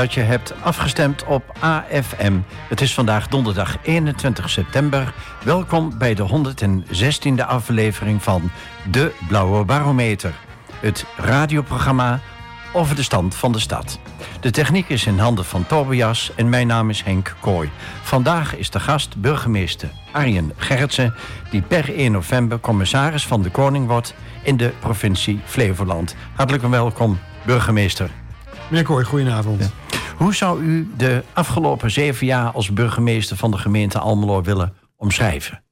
dat je hebt afgestemd op AFM. Het is vandaag donderdag 21 september. Welkom bij de 116e aflevering van De Blauwe Barometer. Het radioprogramma over de stand van de stad. De techniek is in handen van Tobias en mijn naam is Henk Kooi. Vandaag is de gast burgemeester Arjen Gerritsen... die per 1 november commissaris van de Koning wordt in de provincie Flevoland. Hartelijk welkom, burgemeester. Meneer Kooi, goedenavond. Hoe zou u de afgelopen zeven jaar als burgemeester van de gemeente Almelo willen omschrijven?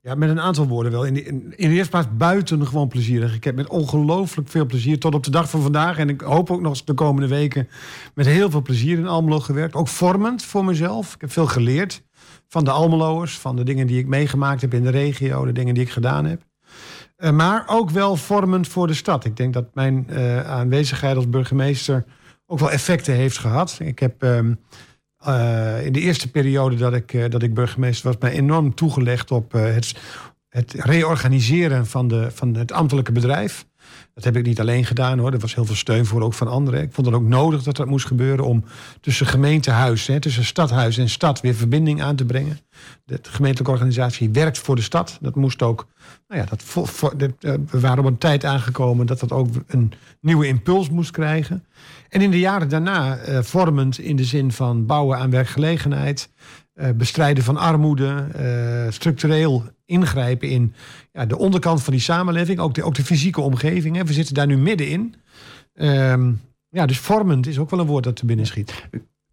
Ja, met een aantal woorden wel. In de, in, eerste plaats buitengewoon plezierig. Ik heb met ongelooflijk veel plezier tot op de dag van vandaag. En ik hoop ook nog de komende weken met heel veel plezier in Almelo gewerkt. Ook vormend voor mezelf. Ik heb veel geleerd van de Almeloers. Van de dingen die ik meegemaakt heb in de regio. De dingen die ik gedaan heb. Uh, maar ook wel vormend voor de stad. Ik denk dat mijn uh, aanwezigheid als burgemeester ook wel effecten heeft gehad. Ik heb uh, in de eerste periode dat ik, dat ik burgemeester was, mij enorm toegelegd op het, het reorganiseren van, de, van het ambtelijke bedrijf. Dat heb ik niet alleen gedaan hoor. Er was heel veel steun voor ook van anderen. Ik vond het ook nodig dat dat moest gebeuren om tussen gemeentehuis, hè, tussen stadhuis en stad weer verbinding aan te brengen. De gemeentelijke organisatie werkt voor de stad. Dat moest ook, nou ja, dat, voor, eh, we waren op een tijd aangekomen dat dat ook een nieuwe impuls moest krijgen. En in de jaren daarna eh, vormend in de zin van bouwen aan werkgelegenheid, bestrijden van armoede, uh, structureel ingrijpen in ja, de onderkant van die samenleving, ook de, ook de fysieke omgeving. Hè. We zitten daar nu middenin. Um, ja, dus vormend is ook wel een woord dat te binnen schiet.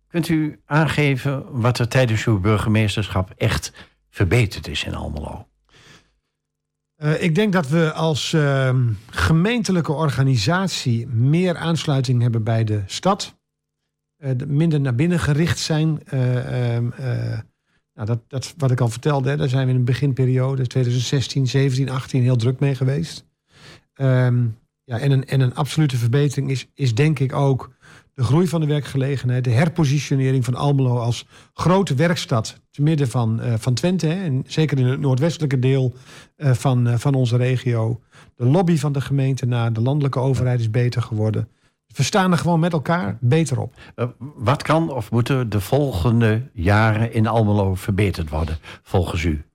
Kunt u aangeven wat er tijdens uw burgemeesterschap echt verbeterd is in Almelo? Uh, ik denk dat we als uh, gemeentelijke organisatie meer aansluiting hebben bij de stad. Uh, minder naar binnen gericht zijn. Ehm, nou, dat, dat wat ik al vertelde, hè, daar zijn we in de beginperiode 2016, 17, 18 heel druk mee geweest. Um, ja, en, een, en een absolute verbetering is, is denk ik ook de groei van de werkgelegenheid, de herpositionering van Almelo als grote werkstad te midden van, van Twente. En zeker in het noordwestelijke deel van, van onze regio. De lobby van de gemeente naar de landelijke overheid is beter geworden. We staan er gewoon met elkaar beter op. wat kan of moeten de volgende jaren in Almelo verbeterd worden, volgens u?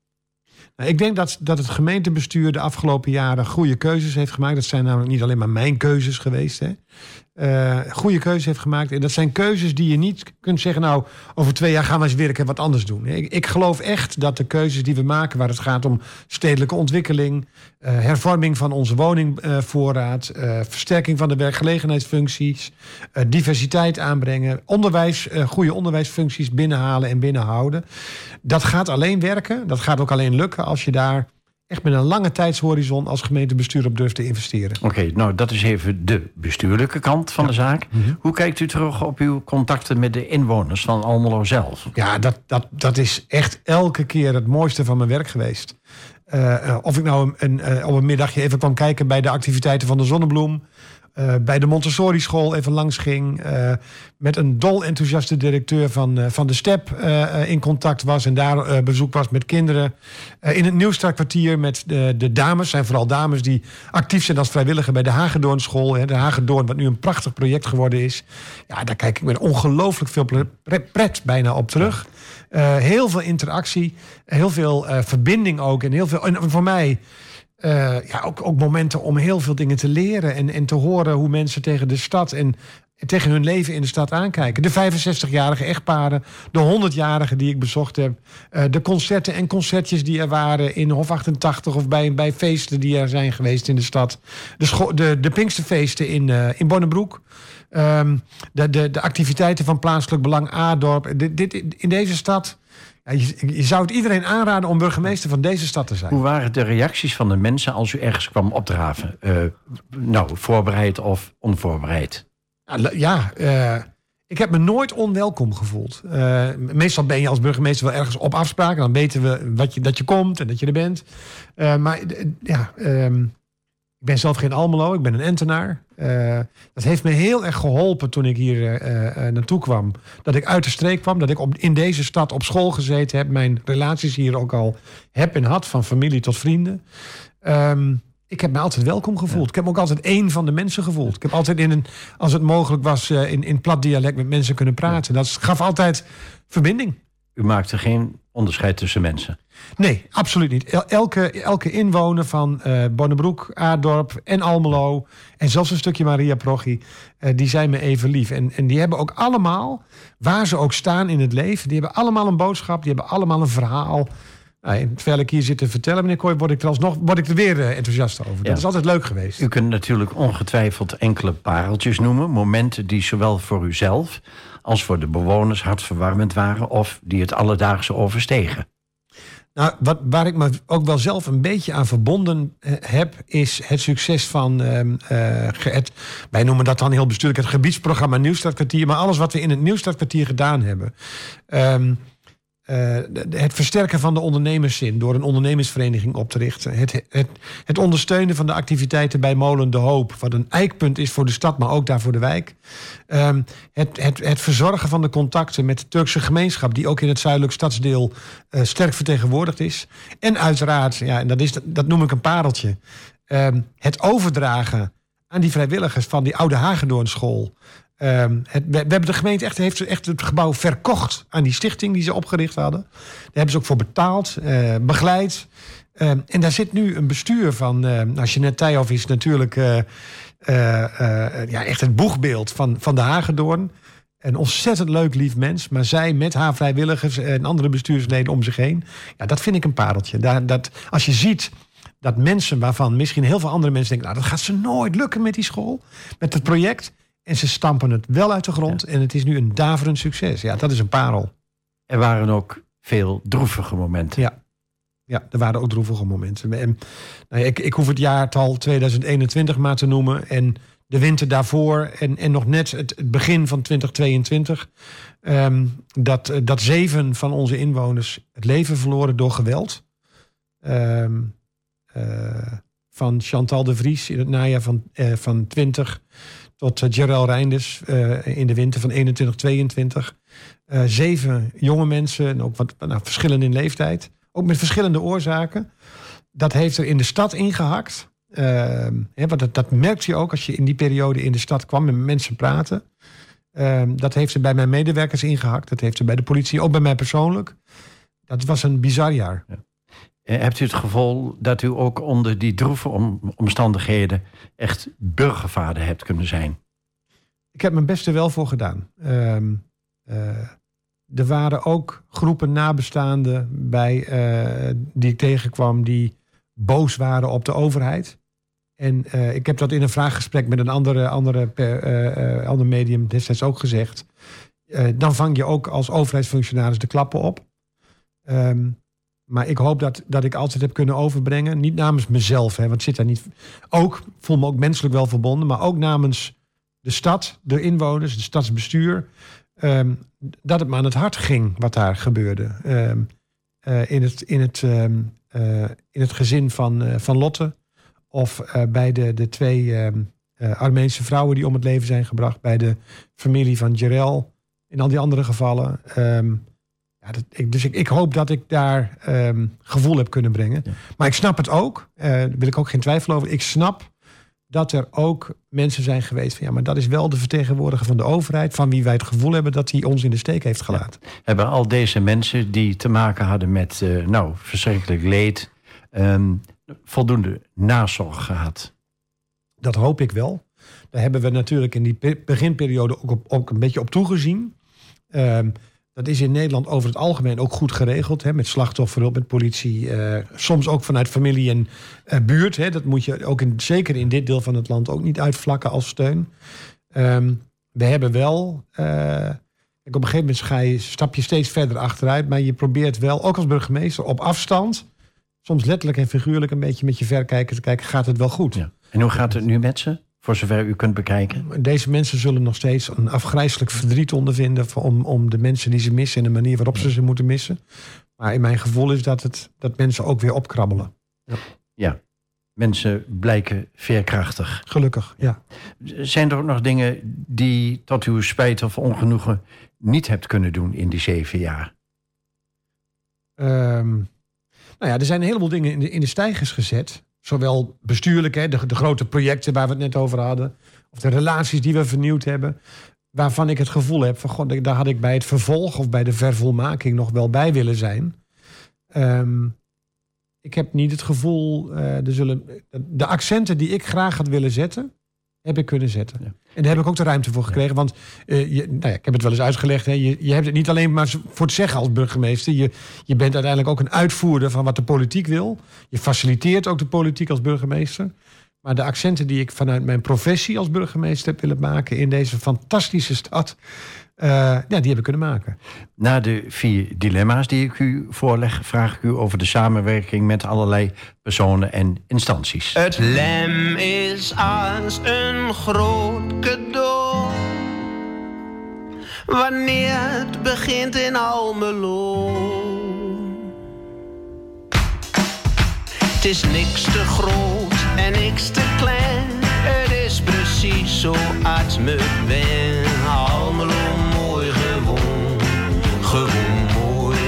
Nou, ik denk dat, dat het gemeentebestuur de afgelopen jaren goede keuzes heeft gemaakt. Dat zijn namelijk niet alleen maar mijn keuzes geweest. Hè. Uh, goede keuzes heeft gemaakt. En dat zijn keuzes die je niet kunt zeggen... nou, over twee jaar gaan we eens weer wat anders doen. Ik, ik geloof echt dat de keuzes die we maken... waar het gaat om stedelijke ontwikkeling... Uh, hervorming van onze woningvoorraad... Uh, versterking van de werkgelegenheidsfuncties... diversiteit aanbrengen... onderwijs, goede onderwijsfuncties binnenhalen en binnenhouden... dat gaat alleen werken. Dat gaat ook alleen lukken als je daar echt met een lange tijdshorizon als gemeentebestuur op durft te investeren. Oké, nou dat is even de bestuurlijke kant van de zaak. Mhm. Hoe kijkt u terug op uw contacten met de inwoners van Almelo zelf? Ja, dat, dat, dat is echt elke keer het mooiste van mijn werk geweest. Uh, of ik nou een, een, op een middagje even kwam kijken bij de activiteiten van de Zonnebloem. Uh, bij de Montessori school even langs ging. Uh, met een dol enthousiaste directeur van, uh, van de STEP in contact was. En daar bezoek was met kinderen. in het Nieuwstartkwartier met de, de dames. zijn vooral dames die actief zijn als vrijwilliger bij de Hagedoorn school. Hè, de Hagedoorn, wat nu een prachtig project geworden is. Ja, daar kijk ik met ongelooflijk veel pret bijna op terug. heel veel interactie. Heel veel verbinding ook. En heel veel. En voor mij uh, ja, ook, ook momenten om heel veel dingen te leren en, en te horen hoe mensen tegen de stad en tegen hun leven in de stad aankijken. De 65-jarige echtparen, de 100-jarigen die ik bezocht heb, uh, de concerten en concertjes die er waren in Hof 88 of bij, bij feesten die er zijn geweest in de stad. De, de, de Pinksterfeesten in, uh, in Bonnebroek. Um, de, de, de activiteiten van plaatselijk belang A-dorp. Dit, dit, in deze stad je, zou het iedereen aanraden om burgemeester van deze stad te zijn. Hoe waren de reacties van de mensen als u ergens kwam opdraven? Uh, nou, voorbereid of onvoorbereid? Ja, uh, ik heb me nooit onwelkom gevoeld. Uh, meestal ben je als burgemeester wel ergens op afspraak. Dan weten we wat je, dat je komt en dat je er bent. maar ja, um, ik ben zelf geen Almelo, ik ben een Entenaar. Uh, dat heeft me heel erg geholpen toen ik hier uh, uh, naartoe kwam. Dat ik uit de streek kwam, dat ik op, in deze stad op school gezeten heb. Mijn relaties hier ook al heb en had, van familie tot vrienden. Um, Ik heb me altijd welkom gevoeld. Ik heb me ook altijd één van de mensen gevoeld. Ik heb altijd in een, als het mogelijk was, eh, in, in plat dialect met mensen kunnen praten. Dat gaf altijd verbinding. U maakte geen onderscheid tussen mensen? Nee, absoluut niet. Elke, elke inwoner van uh, Bonnebroek, Aardorp en Almelo... en zelfs een stukje Maria Prochi, uh, die zijn me even lief. En, en die hebben ook allemaal, waar ze ook staan in het leven... die hebben allemaal een boodschap, die hebben allemaal een verhaal... Nou, terwijl ik hier zit te vertellen, meneer Kooi, word ik er alsnog word ik er weer uh, enthousiast over. Dat is altijd leuk geweest. U kunt natuurlijk ongetwijfeld enkele pareltjes noemen. Momenten die zowel voor uzelf als voor de bewoners hartverwarmend waren... of die het alledaagse overstegen. Nou, wat, waar ik me ook wel zelf een beetje aan verbonden eh, heb, is het succes van uh, het, wij noemen dat dan heel bestuurlijk het gebiedsprogramma Nieuwstadkwartier, maar alles wat we in het Nieuwstadkwartier gedaan hebben. Um, uh, het versterken van de ondernemerszin door een ondernemersvereniging op te richten. Het, het, het, ondersteunen van de activiteiten bij Molen de Hoop, wat een eikpunt is voor de stad, maar ook daar voor de wijk. Um, het, het, verzorgen van de contacten met de Turkse gemeenschap, die ook in het zuidelijk stadsdeel uh, sterk vertegenwoordigd is. En uiteraard, ja, en dat, is, dat noem ik een pareltje, um, het overdragen aan die vrijwilligers van die oude Hagendoornschool. Um, het, we, hebben de gemeente echt, heeft echt het gebouw verkocht aan die stichting die ze opgericht hadden. Daar hebben ze ook voor betaald, uh, begeleid. Um, en daar zit nu een bestuur van. Uh, nou, Jeanette Thijhoff is natuurlijk uh, ja, echt het boegbeeld van, van de Hagedoorn. Een ontzettend leuk, lief mens. Maar zij met haar vrijwilligers en andere bestuursleden om zich heen. Ja, dat vind ik een pareltje. Dat, als je ziet dat mensen waarvan misschien heel veel andere mensen denken... nou, dat gaat ze nooit lukken met die school, met het project... En ze stampen het wel uit de grond. En het is nu een daverend succes. Ja, dat is een parel. Er waren ook veel droevige momenten. Ja, ja er waren ook droevige momenten. En, nou, ik, ik hoef het jaartal 2021 maar te noemen. En de winter daarvoor en, en nog net het, het begin van 2022. Um, ehm, dat, dat zeven van onze inwoners het leven verloren door geweld. Um, uh, van Chantal de Vries in het najaar van, uh, van 20 tot uh, Gerald Reinders uh, in de winter van 21, 22. Uh, zeven jonge mensen, en ook wat nou, verschillen in leeftijd. Ook met verschillende oorzaken. Dat heeft er in de stad ingehakt. Ehm, hè, want dat, dat merkte je ook als je in die periode in de stad kwam met mensen praten. Ehm, dat heeft er bij mijn medewerkers ingehakt. Dat heeft er bij de politie, ook bij mij persoonlijk. Dat was een bizar jaar. Ja. Eh, hebt u het gevoel dat u ook onder die droeve omstandigheden echt burgervader hebt kunnen zijn? Ik heb mijn beste wel voor gedaan. Uh, uh, er waren ook groepen nabestaanden bij uh, die ik tegenkwam die boos waren op de overheid. En ik heb dat in een vraaggesprek met een andere, andere ander medium destijds ook gezegd. dan vang je ook als overheidsfunctionaris de klappen op. Um, maar ik hoop dat, dat ik altijd heb kunnen overbrengen. Niet namens mezelf, hè, want zit daar niet. Ook, voel me ook menselijk wel verbonden, maar ook namens de stad, de inwoners, het stadsbestuur. Um, dat het me aan het hart ging wat daar gebeurde. Um, uh, in, het, in, het, um, uh, in het gezin van, uh, van Lotte. Of bij de, de twee Armeense vrouwen die om het leven zijn gebracht. Bij de familie van Jerel. In al die andere gevallen. Ja, dat, ik, dus ik, ik, hoop dat ik daar um, gevoel heb kunnen brengen. Maar ik snap het ook, uh, daar wil ik ook geen twijfel over. Ik snap dat er ook mensen zijn geweest van ja, maar dat is wel de vertegenwoordiger van de overheid, van wie wij het gevoel hebben dat hij ons in de steek heeft gelaten. Hebben al deze mensen die te maken hadden met uh, nou, verschrikkelijk leed, um, voldoende nazorg gehad? Dat hoop ik wel. Daar hebben we natuurlijk in die beginperiode ook, op, ook een beetje op toegezien. Um, dat is in Nederland over het algemeen ook goed geregeld. Hè, met slachtofferhulp, met politie. Uh, soms ook vanuit familie en uh, buurt. Hè, dat moet je ook in, zeker in dit deel van het land ook niet uitvlakken als steun. Um, we hebben wel. Uh, op een gegeven moment ga je, stap je steeds verder achteruit. Maar je probeert wel, ook als burgemeester, op afstand. Soms letterlijk en figuurlijk een beetje met je verkijker te kijken. Gaat het wel goed? Ja. En hoe gaat het nu met ze? Voor zover u kunt bekijken? Deze mensen zullen nog steeds een afgrijzelijk verdriet ondervinden... om, om de mensen die ze missen en de manier waarop ze ze moeten missen. Maar in mijn gevoel is dat, het, dat mensen ook weer opkrabbelen. Ja. ja. Mensen blijken veerkrachtig. Gelukkig, ja. Zijn er ook nog dingen die tot uw spijt of ongenoegen niet hebt kunnen doen in die zeven jaar? Um, nou ja, er zijn een heleboel dingen in de, in de stijgers gezet. Zowel bestuurlijk, hè, de, de grote projecten waar we het net over hadden. Of de relaties die we vernieuwd hebben. Waarvan ik het gevoel heb van, god, daar had ik bij het vervolg of bij de vervolmaking nog wel bij willen zijn. Ehm, ik heb niet het gevoel, er zullen, de accenten die ik graag had willen zetten, heb ik kunnen zetten. Ja. En daar heb ik ook de ruimte voor gekregen. Want uh, je, nou ja, ik heb het wel eens uitgelegd. Hè, je, je hebt het niet alleen maar voor het zeggen als burgemeester. Je, je bent uiteindelijk ook een uitvoerder van wat de politiek wil. Je faciliteert ook de politiek als burgemeester. Maar de accenten die ik vanuit mijn professie als burgemeester heb willen maken in deze fantastische stad, uh, ja, die heb ik kunnen maken. Na de vier dilemma's die ik u voorleg, vraag ik u over de samenwerking met allerlei personen en instanties. Het lem is als een groot cadeau. Wanneer het begint in Almelo. Het is niks te groot en niks te klein. Het is precies zo als me ben. Almelo mooi gewoon, gewoon mooi.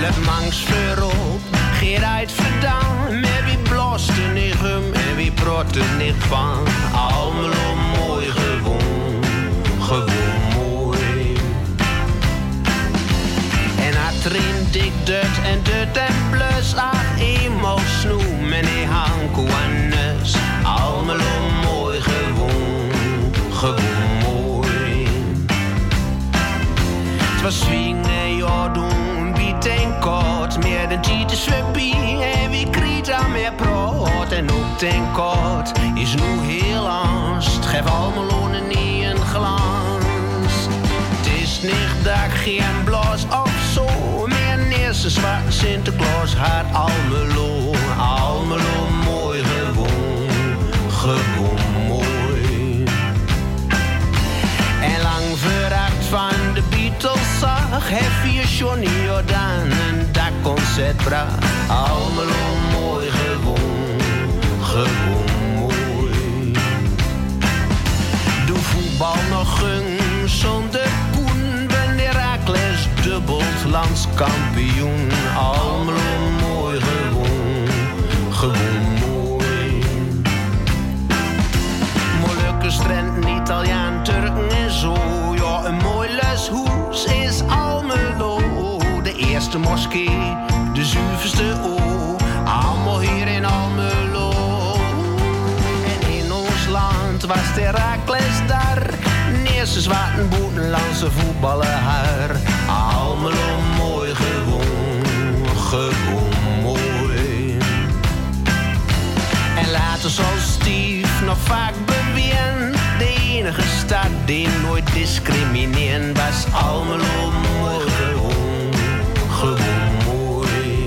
Let mangs voorop, geen uit verdaan. Maar wie bloste niet hem en wie brotte niet van. Almelo mooi gewoon, gewoon mooi. En atrin Het was swingen, ja doen, biet en. Meer dan is voorbij en wie kriet aan meer brood. En ook ten kort is nu heel angst. Geef Almelo niet een glans. Het is niet ik geen blos of zo meer eerste zwarte Sinterklaas haar Almelo, heb je Johnny Jordaan een dakconcert bracht. Almelo mooi gewoon, gewoon mooi. Doe voetbal nog gung zonder poen, ben Herakles dubbelt landskampioen. Almelo mooi gewoon, gewoon mooi. Molukkers, Drenthe, Italiaan, Turken De eerste moskee, de zuiverste o. Allemaal hier in Almelo. En in ons land was Herakles daar. Eerste zwarte boetenlandse voetballer haar. Almelo mooi gewoon, gewoon mooi. En later zal Steve nog vaak beweren. De enige stad die nooit discrimineert was Almelo mooi gewoon, gewoon mooi.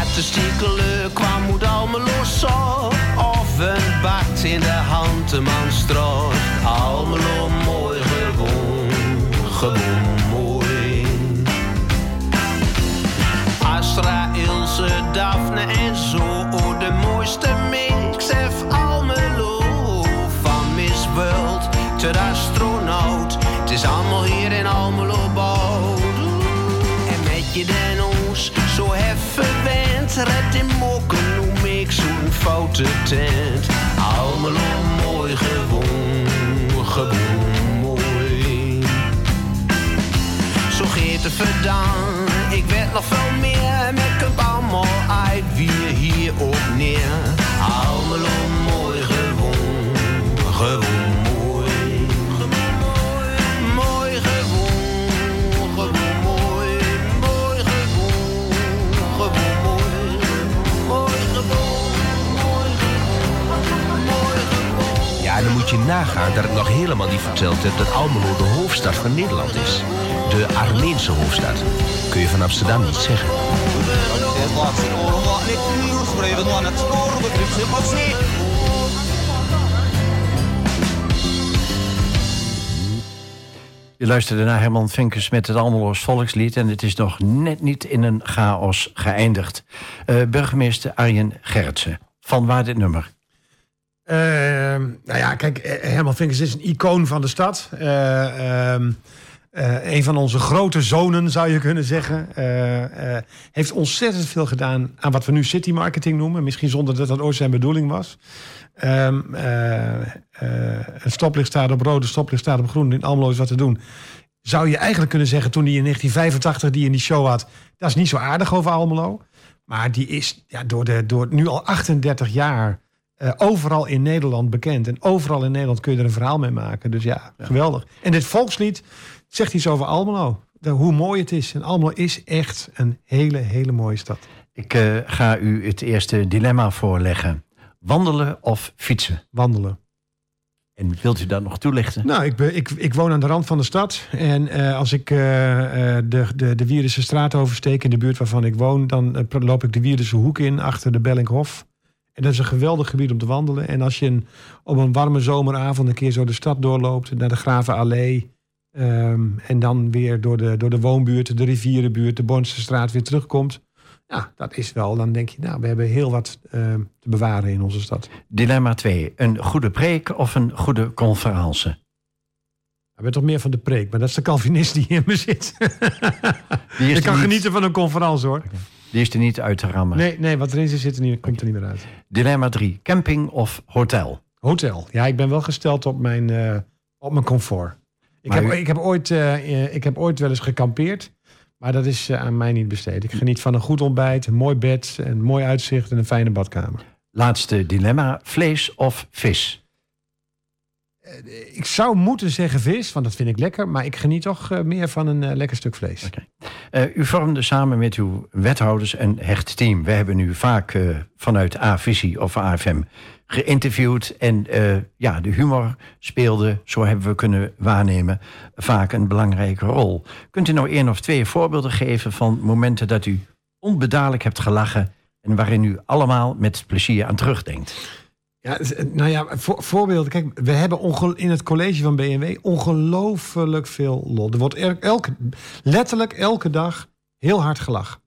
Artistieke leuk kwam moet Almelo zo. Of een in de hand, de man stroot. Almelo mooi gewoon, gewoon mooi. Astra, Ilse, Daphne en zo. Oh, de mooiste mix heeft Almelo. Van Miss World tot Red in mokken, noem ik zo'n foute tent. Almelo mooi gewoon, gewoon mooi. Zo geet het verdaan, ik weet nog veel meer. Met kunt allemaal uit wie hier op neer. Dat ik nog helemaal niet verteld heb dat Almelo de hoofdstad van Nederland is. De Armeense hoofdstad. Kun je van Amsterdam niet zeggen. Je luisterde naar Herman Vinkers met het Almeloos Volkslied... en het is nog net niet in een chaos geëindigd. Eh, burgemeester Arjen Gerritsen, van waar dit nummer? Ehm, nou ja, kijk, eh, Herman Vinkers is een icoon van de stad. Eh, een van onze grote zonen, zou je kunnen zeggen. heeft ontzettend veel gedaan aan wat we nu city marketing noemen. Misschien zonder dat dat ooit zijn bedoeling was. Eh, een stoplicht staat op rood, een stoplicht staat op groen. In Almelo is wat te doen. Zou je eigenlijk kunnen zeggen, toen hij in 1985 die in die show had... dat is niet zo aardig over Almelo. Maar die is ja, door, de, door nu al 38 jaar eh, overal in Nederland bekend. En overal in Nederland kun je er een verhaal mee maken. Dus ja, geweldig. En dit volkslied zegt iets over Almelo. De, hoe mooi het is. En Almelo is echt een hele, hele mooie stad. Ik eh, ga u het eerste dilemma voorleggen. Wandelen of fietsen? Wandelen. En wilt u dat nog toelichten? Nou, ik, ben, ik, ik woon aan de rand van de stad. En eh, als ik de, de, de Wierdense straat oversteek in de buurt waarvan ik woon... dan loop ik de Wierdense hoek in achter de Bellinghof. En dat is een geweldig gebied om te wandelen. En als je een, op een warme zomeravond een keer zo de stad doorloopt... naar de Gravenallee... ehm, en dan weer door de, door de woonbuurt, de rivierenbuurt... de Bornse straat weer terugkomt... Ja, dat is wel. Dan denk je, nou, we hebben heel wat eh, te bewaren in onze stad. Dilemma 2. Een goede preek of een goede conferentie? Ik ben toch meer van de preek, maar dat is de Calvinist die in me zit. Er kan niet- genieten van een conferentie hoor. Die is er niet uit te rammen. Nee, nee, wat erin zit, zit er niet, komt er niet meer uit. Dilemma 3. Camping of hotel? Hotel. Ja, ik ben wel gesteld op mijn, eh, op mijn comfort. Ik heb, u- ik, heb ooit, eh, ik heb ooit wel eens gekampeerd. Maar dat is eh, aan mij niet besteed. Ik geniet van een goed ontbijt, een mooi bed, een mooi uitzicht en een fijne badkamer. Laatste dilemma. Vlees of vis? Ik zou moeten zeggen vis, want dat vind ik lekker. Maar ik geniet toch eh, meer van een eh, lekker stuk vlees. Eh, u vormde samen met uw wethouders een hecht team. We hebben u vaak eh, vanuit A-Visie of AFM geïnterviewd. En eh, ja, de humor speelde, zo hebben we kunnen waarnemen, vaak een belangrijke rol. Kunt u nou één of twee voorbeelden geven van momenten dat u onbedadelijk hebt gelachen en waarin u allemaal met plezier aan terugdenkt? Ja, nou ja, voor, voorbeelden. Kijk, we hebben in het college van BMW ongelooflijk veel lol. Er wordt elke, letterlijk elke dag heel hard gelachen.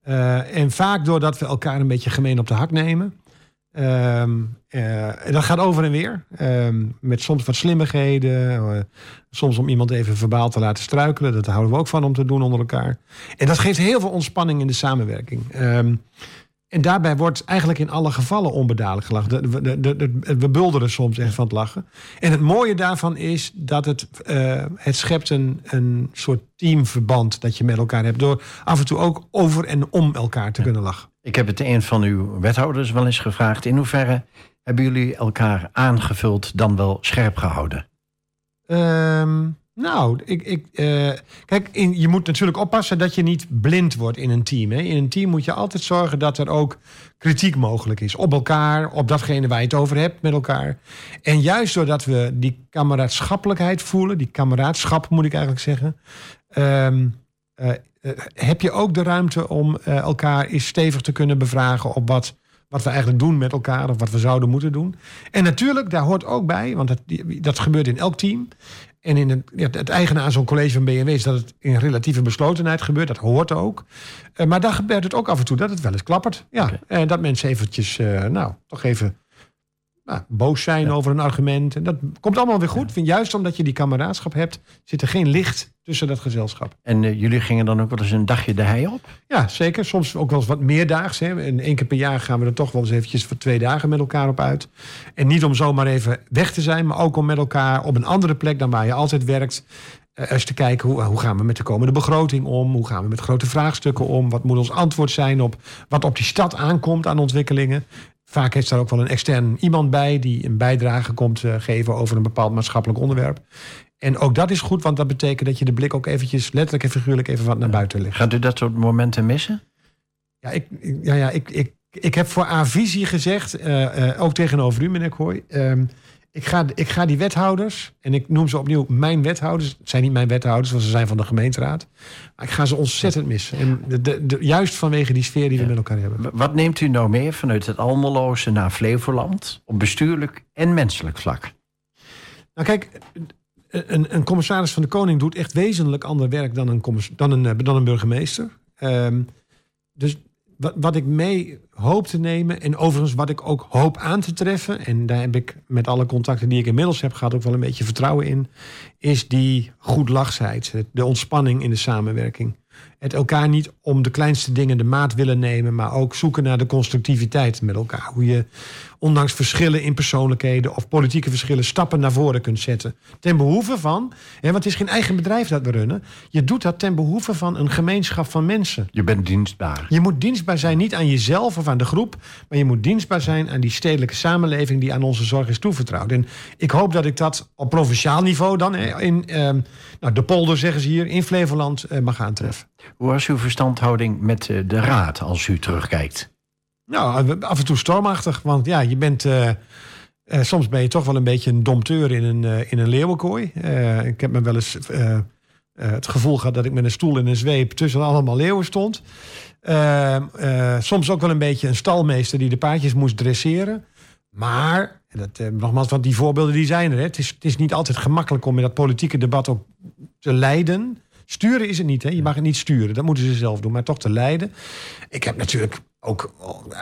Eh, en vaak doordat we elkaar een beetje gemeen op de hak nemen. Ehm, eh, dat gaat over en weer. Ehm, met soms wat slimmigheden. eh, soms om iemand even verbaal te laten struikelen. Dat houden we ook van om te doen onder elkaar. En dat geeft heel veel ontspanning in de samenwerking. Ehm, en daarbij wordt eigenlijk in alle gevallen onbedadelijk gelachen. De- de- we bulderen soms echt van het lachen. En het mooie daarvan is dat het, eh, het schept een, een soort teamverband dat je met elkaar hebt. Door af en toe ook over en om elkaar te kunnen lachen. Ik heb het een van uw wethouders wel eens gevraagd. In hoeverre hebben jullie elkaar aangevuld dan wel scherp gehouden? Ehm, nou, ik, ik, eh, kijk, in, je moet natuurlijk oppassen dat je niet blind wordt in een team. Hè. In een team moet je altijd zorgen dat er ook kritiek mogelijk is. Op elkaar, op datgene waar je het over hebt met elkaar. En juist doordat we die kameraadschappelijkheid voelen, die kameraadschap moet ik eigenlijk zeggen, ehm, eh, eh, heb je ook de ruimte om elkaar eens stevig te kunnen bevragen op wat, wat we eigenlijk doen met elkaar of wat we zouden moeten doen. En natuurlijk, daar hoort ook bij, want dat, dat gebeurt in elk team. En in het, het eigen aan zo'n college van BMW is dat het in relatieve beslotenheid gebeurt. Dat hoort ook. Eh, maar dan gebeurt het ook af en toe dat het wel eens klappert. Ja. En dat mensen eventjes, eh, nou, toch even nou, boos zijn over een argument. En dat komt allemaal weer goed. Want Juist omdat je die kameraadschap hebt, zit er geen licht tussen dat gezelschap. En eh, jullie gingen dan ook wel eens een dagje de hei op? Ja, zeker. Soms ook wel eens wat meerdaags. Hè. En één keer per jaar gaan we er toch wel eens eventjes voor twee dagen met elkaar op uit. En niet om zomaar even weg te zijn, maar ook om met elkaar op een andere plek dan waar je altijd werkt. Eh, eens te kijken hoe, hoe gaan we met de komende begroting om? Hoe gaan we met grote vraagstukken om? Wat moet ons antwoord zijn op wat op die stad aankomt aan ontwikkelingen? Vaak heeft daar ook wel een extern iemand bij die een bijdrage komt eh, geven over een bepaald maatschappelijk onderwerp. En ook dat is goed, want dat betekent dat je de blik ook eventjes letterlijk en figuurlijk even wat naar buiten legt. Gaat u dat soort momenten missen? Ja, ik, ja, ja, ik, ik, ik heb voor A-visie gezegd, eh, eh, ook tegenover u, meneer Kooi. ehm, ik, ga, ik ga die wethouders, en ik noem ze opnieuw mijn wethouders. Het zijn niet mijn wethouders, want ze zijn van de gemeenteraad. Maar ik ga ze ontzettend missen. En de, de, de- juist vanwege die sfeer die we met elkaar hebben. Wat neemt u nou mee vanuit het Almeloze naar Flevoland op bestuurlijk en menselijk vlak? Nou kijk, een, een commissaris van de Koning doet echt wezenlijk ander werk dan een, dan een, eh, dan een burgemeester. Ehm, dus wat, wat ik mee hoop te nemen, en overigens wat ik ook hoop aan te treffen, en daar heb ik met alle contacten die ik inmiddels heb gehad ook wel een beetje vertrouwen in, is die goedlachsheid, de ontspanning in de samenwerking. Het elkaar niet om de kleinste dingen de maat willen nemen, maar ook zoeken naar de constructiviteit met elkaar. Hoe je ondanks verschillen in persoonlijkheden of politieke verschillen stappen naar voren kunt zetten. Ten behoeve van, hè, want het is geen eigen bedrijf dat we runnen. Je doet dat ten behoeve van een gemeenschap van mensen. Je bent dienstbaar. Je moet dienstbaar zijn niet aan jezelf of aan de groep, maar je moet dienstbaar zijn aan die stedelijke samenleving die aan onze zorg is toevertrouwd. En ik hoop dat ik dat op provinciaal niveau dan hè, in ehm, nou, de polder, zeggen ze hier, in Flevoland eh, mag aantreffen. Hoe was uw verstandhouding met eh, de raad als u terugkijkt? Nou, af en toe stormachtig. Want ja, je bent. eh, eh, soms ben je toch wel een beetje een domteur in een, eh, in een leeuwenkooi. Eh, ik heb me wel eens eh, eh, het gevoel gehad dat ik met een stoel en een zweep tussen allemaal leeuwen stond. Eh, eh, soms ook wel een beetje een stalmeester die de paardjes moest dresseren. Maar, dat, eh, nogmaals, want die voorbeelden die zijn er. Hè. Het, is, het is niet altijd gemakkelijk om in dat politieke debat ook te leiden. Sturen is het niet, hè? je mag het niet sturen. Dat moeten ze zelf doen, maar toch te leiden. Ik heb natuurlijk ook, eh,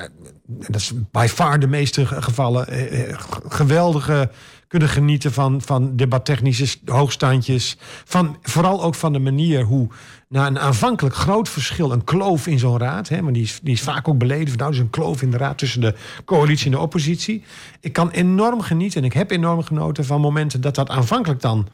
dat is by far de meeste ge- gevallen, eh, eh, geweldige kunnen genieten van, van debattechnische hoogstandjes. Van, vooral ook van de manier hoe na een aanvankelijk groot verschil, een kloof in zo'n raad, hè, maar die is, die is vaak ook beleden. van, Nou, is een kloof in de raad tussen de coalitie en de oppositie. Ik kan enorm genieten en ik heb enorm genoten van momenten dat dat aanvankelijk dan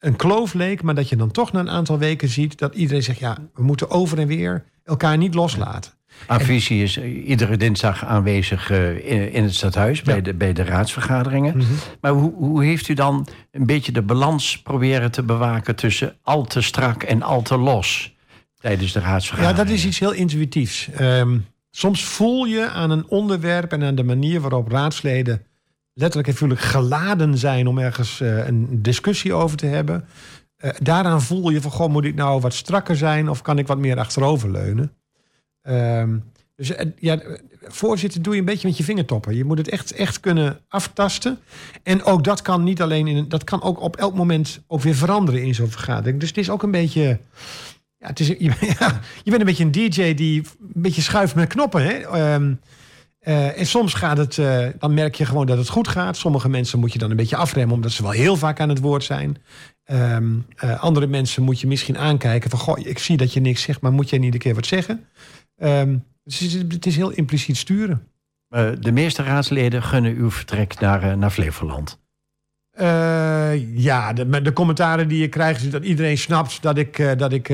een kloof leek, maar dat je dan toch na een aantal weken ziet dat iedereen zegt: ja, we moeten over en weer elkaar niet loslaten. Avisie is eh, iedere dinsdag aanwezig eh, in, het stadhuis bij, de, bij de raadsvergaderingen. Mhm. Maar hoe, hoe heeft u dan een beetje de balans proberen te bewaken tussen al te strak en al te los tijdens de Ja, raadsvergaderingen? dat is iets heel intuïtiefs. Ehm, soms voel je aan een onderwerp en aan de manier waarop raadsleden letterlijk en geladen zijn om ergens eh, een discussie over te hebben. Eh, daaraan voel je van, goh, moet ik nou wat strakker zijn of kan ik wat meer achteroverleunen? Ehm dus eh, ja, voorzitter doe je een beetje met je vingertoppen. Je moet het echt, echt kunnen aftasten. En ook dat kan niet alleen in dat kan ook op elk moment ook weer veranderen in zo'n vergadering. Dus het is ook een beetje. Ja, het is, je bent een beetje een DJ die een beetje schuift met knoppen. Hè? Ehm, eh, en soms gaat het, eh, dan merk je gewoon dat het goed gaat. Sommige mensen moet je dan een beetje afremmen, omdat ze wel heel vaak aan het woord zijn. Ehm, eh, andere mensen moet je misschien aankijken van, goh, ik zie dat je niks zegt, maar moet jij niet een keer wat zeggen? Ehm, dus het, is, het is heel impliciet sturen. De meeste raadsleden gunnen uw vertrek naar, naar Flevoland. Ja, de, de commentaren die je krijgt, is dat iedereen snapt dat ik, dat ik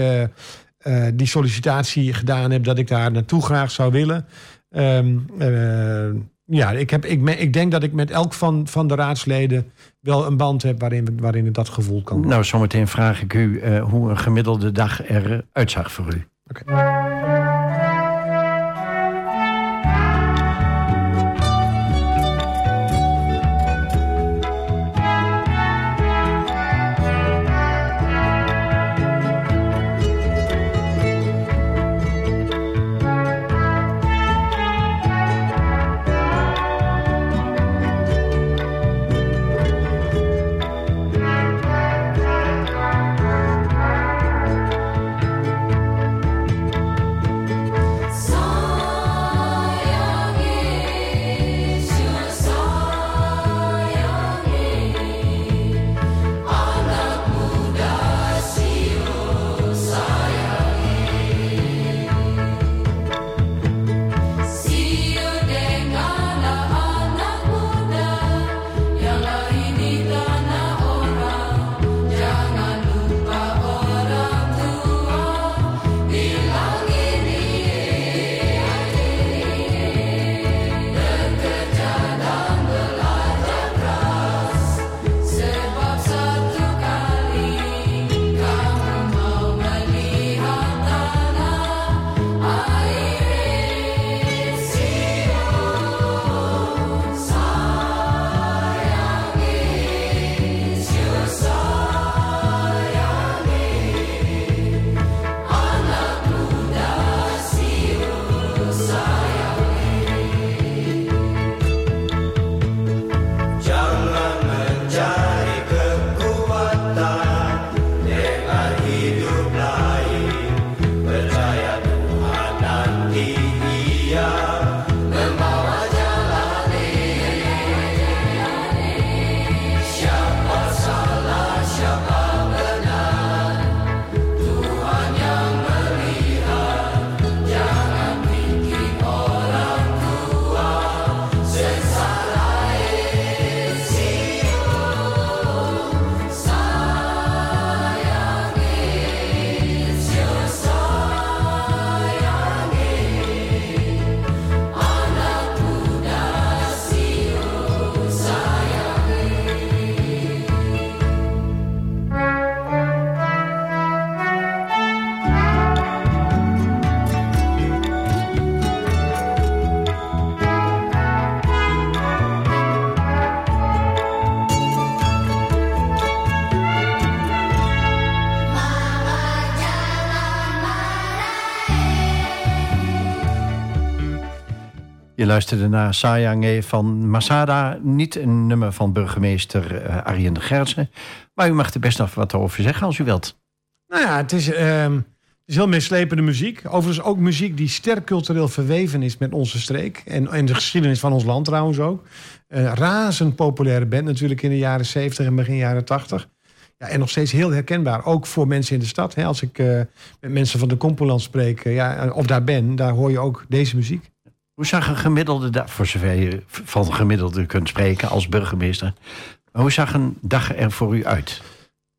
die sollicitatie gedaan heb, dat ik daar naartoe graag zou willen. Ehm, eh, ja, ik, heb, ik, ik denk dat ik met elk van, van de raadsleden wel een band heb waarin, waarin ik dat gevoel kan. Nou, zometeen vraag ik u eh, hoe een gemiddelde dag eruit zag voor u. Luisterde naar Sayange van Masada. Niet een nummer van burgemeester uh, Arjen de Gertsen. Maar u mag er best nog wat over zeggen als u wilt. Nou ja, het is, het is heel meeslepende muziek. Overigens ook muziek die sterk cultureel verweven is met onze streek. En, en de geschiedenis van ons land trouwens ook. Uh, razend populaire band natuurlijk in de jaren 70 en begin jaren 80. Ja, en nog steeds heel herkenbaar, ook voor mensen in de stad. Hè. Als ik uh, met mensen van de Compoland spreek, ja, of daar ben, daar hoor je ook deze muziek. Hoe zag een gemiddelde dag, voor zover je van gemiddelde kunt spreken als burgemeester, hoe zag een dag er voor u uit?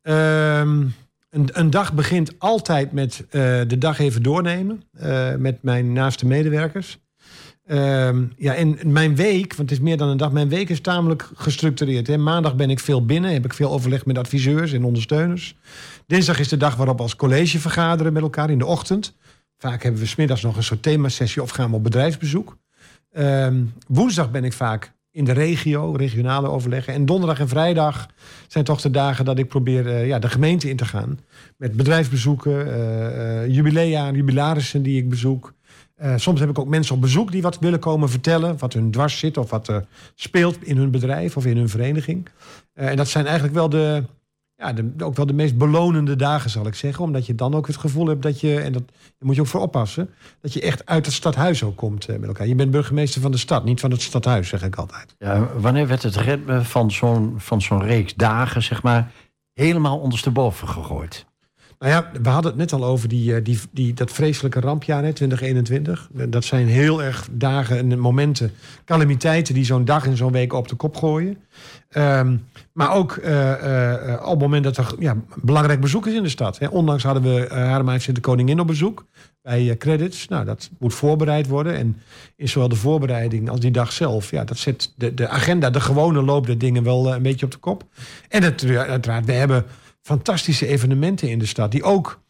Um, een, een, dag begint altijd met uh, de dag even doornemen uh, met mijn naaste medewerkers. Um, ja, en mijn week, want het is meer dan een dag, mijn week is tamelijk gestructureerd. Hè. Maandag ben ik veel binnen, heb ik veel overleg met adviseurs en ondersteuners. Dinsdag is de dag waarop we als college vergaderen met elkaar in de ochtend. Vaak hebben we smiddags nog een soort themasessie of gaan we op bedrijfsbezoek. Um, woensdag ben ik vaak in de regio, regionale overleggen. En donderdag en vrijdag zijn toch de dagen dat ik probeer uh, ja, de gemeente in te gaan. Met bedrijfsbezoeken, uh, uh, jubilea, jubilarissen die ik bezoek. soms heb ik ook mensen op bezoek die wat willen komen vertellen. Wat hun dwars zit of wat er speelt in hun bedrijf of in hun vereniging. en dat zijn eigenlijk wel de, ja, ook wel de meest belonende dagen, zal ik zeggen. Omdat je dan ook het gevoel hebt dat je, en dat, moet je ook voor oppassen, dat je echt uit het stadhuis ook komt eh, met elkaar. Je bent burgemeester van de stad, niet van het stadhuis, zeg ik altijd. Ja, wanneer werd het ritme van zo'n, van zo'n reeks dagen, zeg maar, helemaal ondersteboven gegooid? Nou ja, we hadden het net al over die, eh, die, die, dat vreselijke rampjaar, hè, 2021. Dat zijn heel erg dagen en momenten, calamiteiten die zo'n dag en zo'n week op de kop gooien. Um, maar ook uh, uh, op het moment dat er ja, belangrijk bezoek is in de stad. Hè. Hadden we uh, de Koningin op bezoek bij Credits. Nou, dat moet voorbereid worden. En in zowel de voorbereiding als die dag zelf... ja, dat zet de, de agenda, de gewone loop der dingen wel een beetje op de kop. En uiteraard, we hebben fantastische evenementen in de stad... die ook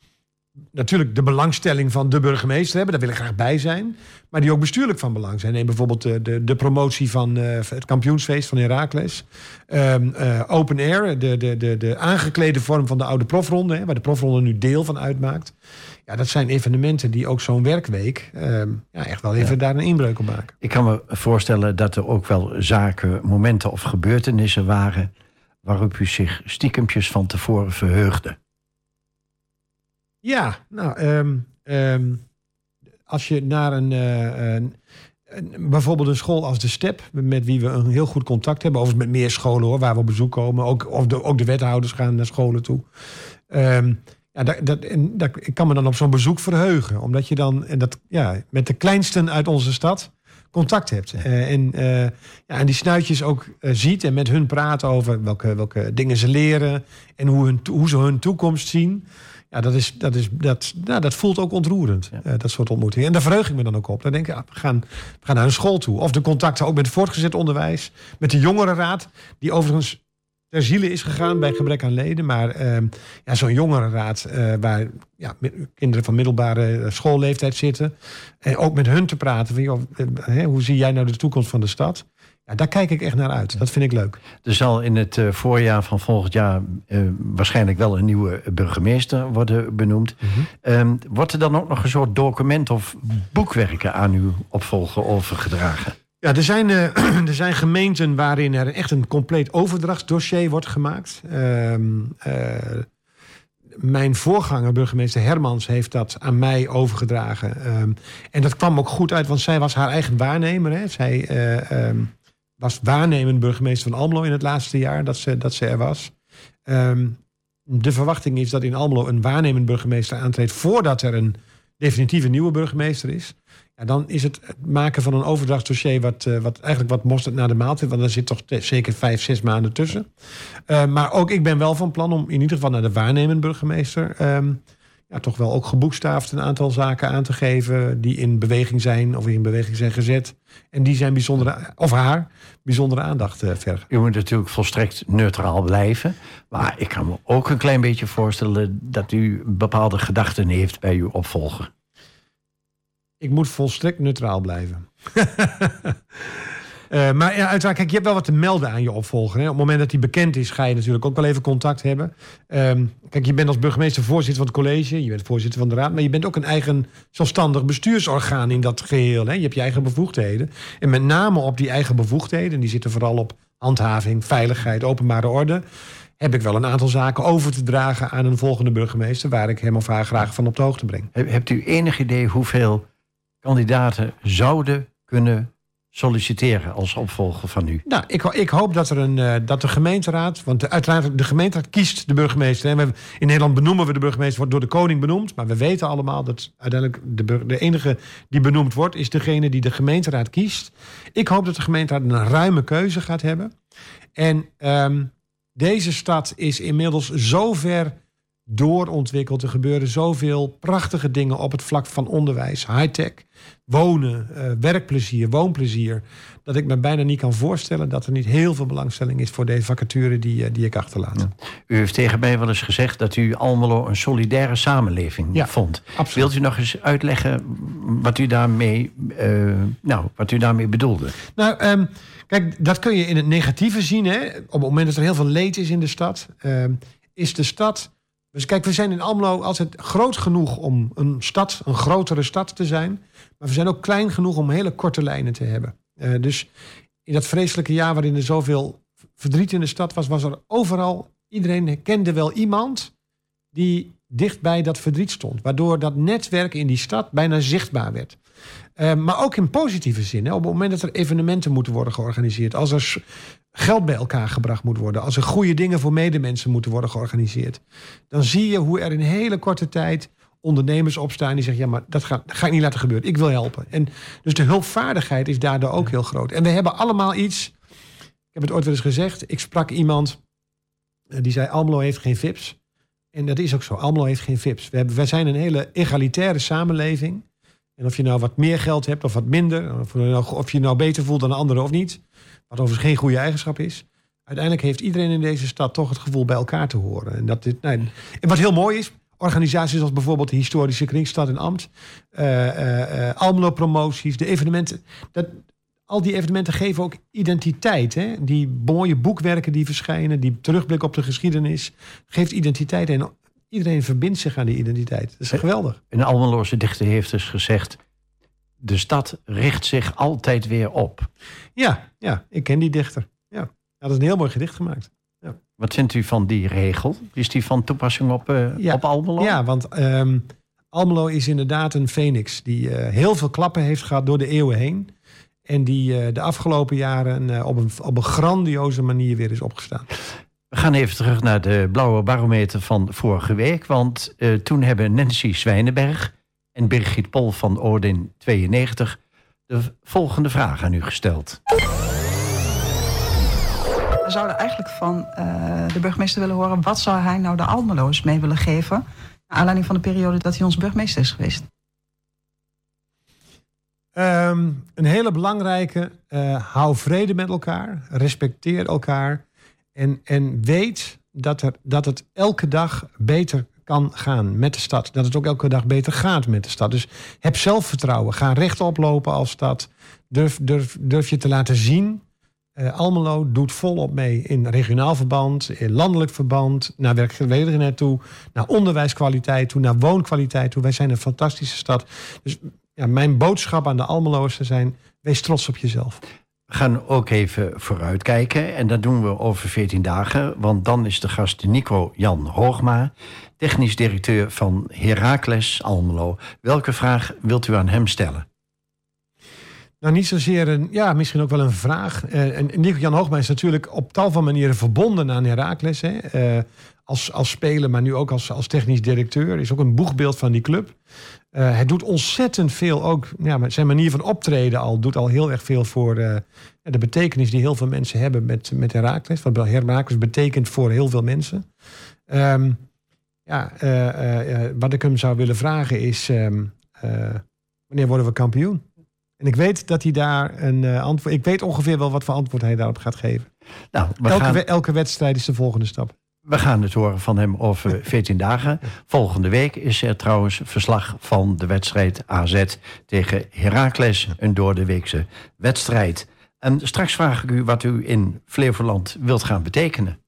natuurlijk de belangstelling van de burgemeester hebben. Daar wil ik graag bij zijn. Maar die ook bestuurlijk van belang zijn. Neem bijvoorbeeld de, de, de promotie van uh, het kampioensfeest van Heracles. Um, uh, open Air, de, de, de, de aangeklede vorm van de oude profronde. Hè, waar de profronde nu deel van uitmaakt. Ja, dat zijn evenementen die ook zo'n werkweek um, ja, echt wel even ja. daar een inbreuk op maken. Ik kan me voorstellen dat er ook wel zaken, momenten of gebeurtenissen waren... waarop u zich stiekempjes van tevoren verheugde. Ja, nou, um, um, als je naar een, uh, een, een, bijvoorbeeld een school als de Step, met wie we een heel goed contact hebben, overigens met meer scholen hoor, waar we op bezoek komen, ook, of de, ook de wethouders gaan naar scholen toe. Um, ja, dat, dat, en, dat, ik kan me dan op zo'n bezoek verheugen, omdat je dan en dat, ja, met de kleinsten uit onze stad contact hebt. Uh, en, uh, ja, en die snuitjes ook uh, ziet en met hun praat over welke, welke dingen ze leren en hoe, hun, hoe ze hun toekomst zien. Ja, dat, is, dat, is, dat, nou, dat voelt ook ontroerend, ja. dat soort ontmoetingen. En daar verheug ik me dan ook op. Dan denk ik, ja, we, gaan, we gaan naar een school toe. Of de contacten ook met het voortgezet onderwijs. Met de jongerenraad, die overigens ter ziele is gegaan bij gebrek aan leden. Maar uh, ja, zo'n jongerenraad uh, waar ja, kinderen van middelbare schoolleeftijd zitten. En ook met hun te praten. Van, joh, hoe zie jij nou de toekomst van de stad? Ja, daar kijk ik echt naar uit. Dat vind ik leuk. Er zal in het voorjaar van volgend jaar waarschijnlijk wel een nieuwe burgemeester worden benoemd. -hmm. um, wordt er dan ook nog een soort document of boekwerken aan uw opvolger overgedragen? Ja, er zijn, uh, er zijn gemeenten waarin er echt een compleet overdrachtsdossier wordt gemaakt. Um, mijn voorganger, burgemeester Hermans, heeft dat aan mij overgedragen. Um, en dat kwam ook goed uit, want zij was haar eigen waarnemer. Hè. Zij was waarnemend burgemeester van Almelo in het laatste jaar dat ze, dat ze er was. De verwachting is dat in Almelo een waarnemend burgemeester aantreedt voordat er een definitieve nieuwe burgemeester is. Ja, dan is het, het maken van een overdrachtsdossier wat, uh, wat eigenlijk wat mosterd naar de maaltijd. Want er zit toch zeker vijf, zes maanden tussen. Uh, maar ook ik ben wel van plan om in ieder geval naar de waarnemend burgemeester... Um, ja, toch wel ook geboekstaafd een aantal zaken aan te geven die in beweging zijn of in beweging zijn gezet. En die zijn bijzondere, of haar, bijzondere aandacht uh, vergen. U moet natuurlijk volstrekt neutraal blijven. Maar ik kan me ook een klein beetje voorstellen dat u bepaalde gedachten heeft bij uw opvolger. Ik moet volstrekt neutraal blijven. Eh, maar ja, uiteraard, kijk, je hebt wel wat te melden aan je opvolger. Hè. Op het moment dat hij bekend is, ga je natuurlijk ook wel even contact hebben. Ehm, kijk, je bent als burgemeester voorzitter van het college, je bent voorzitter van de raad, maar je bent ook een eigen zelfstandig bestuursorgaan in dat geheel. Hè. Je hebt je eigen bevoegdheden. En met name op die eigen bevoegdheden, die zitten vooral op handhaving, veiligheid, openbare orde heb ik wel een aantal zaken over te dragen aan een volgende burgemeester, waar ik hem of haar graag van op de hoogte breng. Heb- Hebt u enig idee hoeveel kandidaten zouden kunnen solliciteren als opvolger van u? Nou, ik, ik hoop dat, er een, eh, dat de gemeenteraad, want de, uiteraard de gemeenteraad kiest de burgemeester. hè. In Nederland benoemen we de burgemeester, wordt door de koning benoemd. Maar we weten allemaal dat uiteindelijk de, de enige die benoemd wordt, is degene die de gemeenteraad kiest. Ik hoop dat de gemeenteraad een ruime keuze gaat hebben. En ehm, deze stad is inmiddels zo ver doorontwikkeld. Er gebeuren zoveel prachtige dingen op het vlak van onderwijs, high-tech, wonen, eh, werkplezier, woonplezier. Dat ik me bijna niet kan voorstellen dat er niet heel veel belangstelling is voor deze vacature die, eh, die ik achterlaat. U heeft tegen mij wel eens gezegd dat u Almelo een solidaire samenleving Ja, vond. absoluut. Wilt u nog eens uitleggen wat u daarmee, eh, nou, wat u daarmee bedoelde? Nou, ehm, kijk, dat kun je in het negatieve zien. Hè? Op het moment dat er heel veel leed is in de stad, ehm, is de stad. Dus kijk, we zijn in Almelo altijd groot genoeg om een stad, een grotere stad te zijn. Maar we zijn ook klein genoeg om hele korte lijnen te hebben. Eh, dus in dat vreselijke jaar waarin er zoveel verdriet in de stad was, was er overal, iedereen kende wel iemand die dicht bij dat verdriet stond. Waardoor dat netwerk in die stad bijna zichtbaar werd. Eh, maar ook in positieve zin. Hè. Op het moment dat er evenementen moeten worden georganiseerd. Als er geld bij elkaar gebracht moet worden. Als er goede dingen voor medemensen moeten worden georganiseerd. Dan zie je hoe er in hele korte tijd ondernemers opstaan die zeggen: Ja, maar dat ga, dat ga ik niet laten gebeuren. Ik wil helpen. En dus de hulpvaardigheid is daardoor ook heel groot. En we hebben allemaal iets. Ik heb het ooit wel eens gezegd. Ik sprak iemand eh, die zei: Almelo heeft geen VIP's. En dat is ook zo. Almelo heeft geen VIP's. We hebben, zijn een hele egalitaire samenleving. En of je nou wat meer geld hebt of wat minder, of je nou, of je nou beter voelt dan anderen of niet, wat overigens geen goede eigenschap is. Uiteindelijk heeft iedereen in deze stad toch het gevoel bij elkaar te horen. En, dat dit, nee, en wat heel mooi is, organisaties als bijvoorbeeld de historische kringstad en ambt, eh, eh, Almelo promoties, de evenementen, dat, al die evenementen geven ook identiteit. Hè? Die mooie boekwerken die verschijnen, die terugblik op de geschiedenis, geeft identiteit. En iedereen verbindt zich aan die identiteit. Dat is geweldig. Een Almeloze dichter heeft dus gezegd... de stad richt zich altijd weer op. Ja, ja, ik ken die dichter. Ja, dat is een heel mooi gedicht gemaakt. Wat vindt u van die regel? Is die van toepassing op, eh, Ja. op Almelo? Ja, want ehm, Almelo is inderdaad een phoenix die eh, heel veel klappen heeft gehad door de eeuwen heen. En die eh, de afgelopen jaren eh, op, een, op een grandioze manier weer is opgestaan. We gaan even terug naar de blauwe barometer van vorige week. Want eh, toen hebben Nancy Zwijnenberg en Birgit Pol van Oordin 92... de volgende vraag aan u gesteld. We zouden eigenlijk van eh, de burgemeester willen horen... wat zou hij nou de Almeloos mee willen geven... naar aanleiding van de periode dat hij ons burgemeester is geweest. Ehm, een hele belangrijke, eh, hou vrede met elkaar, respecteer elkaar en, en weet dat, er, dat het elke dag beter kan gaan met de stad. Dat het ook elke dag beter gaat met de stad. Dus heb zelfvertrouwen, ga rechtop lopen als stad. Durf, durf, durf je te laten zien. Eh, Almelo doet volop mee in regionaal verband, in landelijk verband, naar werkgelegenheid toe, naar onderwijskwaliteit toe, naar woonkwaliteit toe. Wij zijn een fantastische stad. Dus ja, mijn boodschap aan de Almeloers zijn: wees trots op jezelf. We gaan ook even vooruitkijken. En dat doen we over 14 dagen. Want dan is de gast Nico Jan Hoogma, technisch directeur van Heracles Almelo. Welke vraag wilt u aan hem stellen? Nou, niet zozeer een, ja, misschien ook wel een vraag. Eh, en Nico Jan Hoogma is natuurlijk op tal van manieren verbonden aan Heracles. Hè? Eh, als, als speler, maar nu ook als, als technisch directeur. Is ook een boegbeeld van die club. Eh, hij doet ontzettend veel ook. Ja, zijn manier van optreden al doet al heel erg veel voor eh, de betekenis die heel veel mensen hebben met, met Heracles. Wat Heracles betekent voor heel veel mensen. Ehm, ja, eh, eh, eh, wat ik hem zou willen vragen is: ehm, eh, wanneer worden we kampioen? En ik weet dat hij daar een eh, antwoord. Ik weet ongeveer wel wat voor antwoord hij daarop gaat geven. Nou, we Elke, gaan, elke wedstrijd is de volgende stap. We gaan het horen van hem over 14 dagen. Volgende week is er trouwens verslag van de wedstrijd AZ tegen Heracles. Een doordeweekse wedstrijd. En straks vraag ik u wat u in Flevoland wilt gaan betekenen.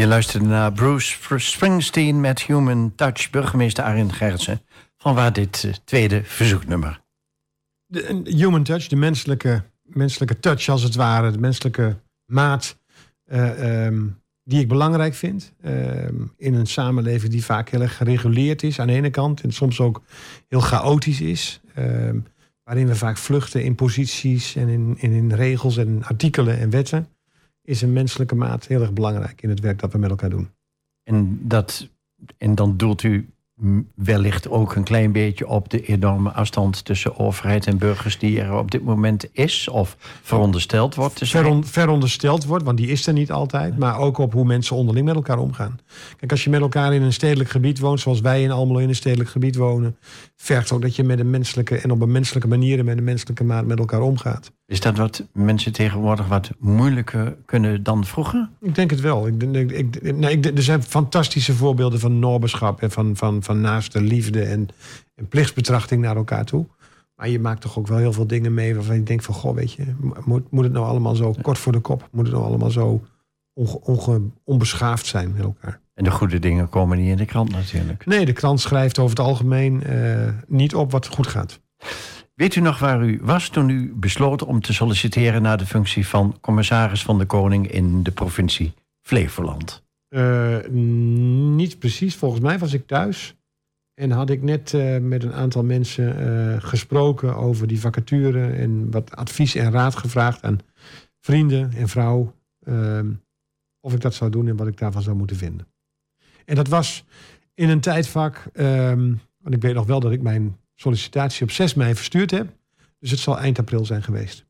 Je luisterde naar Bruce Springsteen met Human Touch, burgemeester Arin Gertsen. Van waar dit eh, tweede verzoeknummer? De, human Touch, de menselijke, menselijke touch als het ware, de menselijke maat. Eh, ehm, die ik belangrijk vind. Ehm, in een samenleving die vaak heel erg gereguleerd is aan de ene kant. En soms ook heel chaotisch is. Ehm, waarin we vaak vluchten in posities en in, in, in regels en artikelen en wetten is een menselijke maat heel erg belangrijk in het werk dat we met elkaar doen. En, dat, en dan doelt u wellicht ook een klein beetje op de enorme afstand tussen overheid en burgers die er op dit moment is of verondersteld wordt te zijn. Verondersteld wordt, want die is er niet altijd, maar ook op hoe mensen onderling met elkaar omgaan. Kijk, als je met elkaar in een stedelijk gebied woont, zoals wij in Almelo in een stedelijk gebied wonen, vergt ook dat je met een menselijke en op een menselijke manier en met een menselijke maat met elkaar omgaat. Is dat wat mensen tegenwoordig wat moeilijker kunnen dan vroeger? Ik denk het wel. Ik, ik, ik, nee, ik, er zijn fantastische voorbeelden van noberschap en van, van, van naaste liefde en, en plichtsbetrachting naar elkaar toe. Maar je maakt toch ook wel heel veel dingen mee waarvan je denkt van, goh, weet je, moet, moet het nou allemaal zo kort voor de kop? Moet het nou allemaal zo onge- onge- onbeschaafd zijn met elkaar? En de goede dingen komen niet in de krant natuurlijk. Nee, de krant schrijft over het algemeen eh, niet op wat goed gaat. Weet u nog waar u was toen u besloot om te solliciteren naar de functie van commissaris van de Koning in de provincie Flevoland? Eh, niet precies. Volgens mij was ik thuis. En had ik net eh, met een aantal mensen gesproken over die vacature. En wat advies en raad gevraagd aan vrienden en vrouw. ehm, of ik dat zou doen en wat ik daarvan zou moeten vinden. En dat was in een tijdvak. ehm, want ik weet nog wel dat ik mijn sollicitatie op 6 mei verstuurd heb. Dus het zal eind april zijn geweest.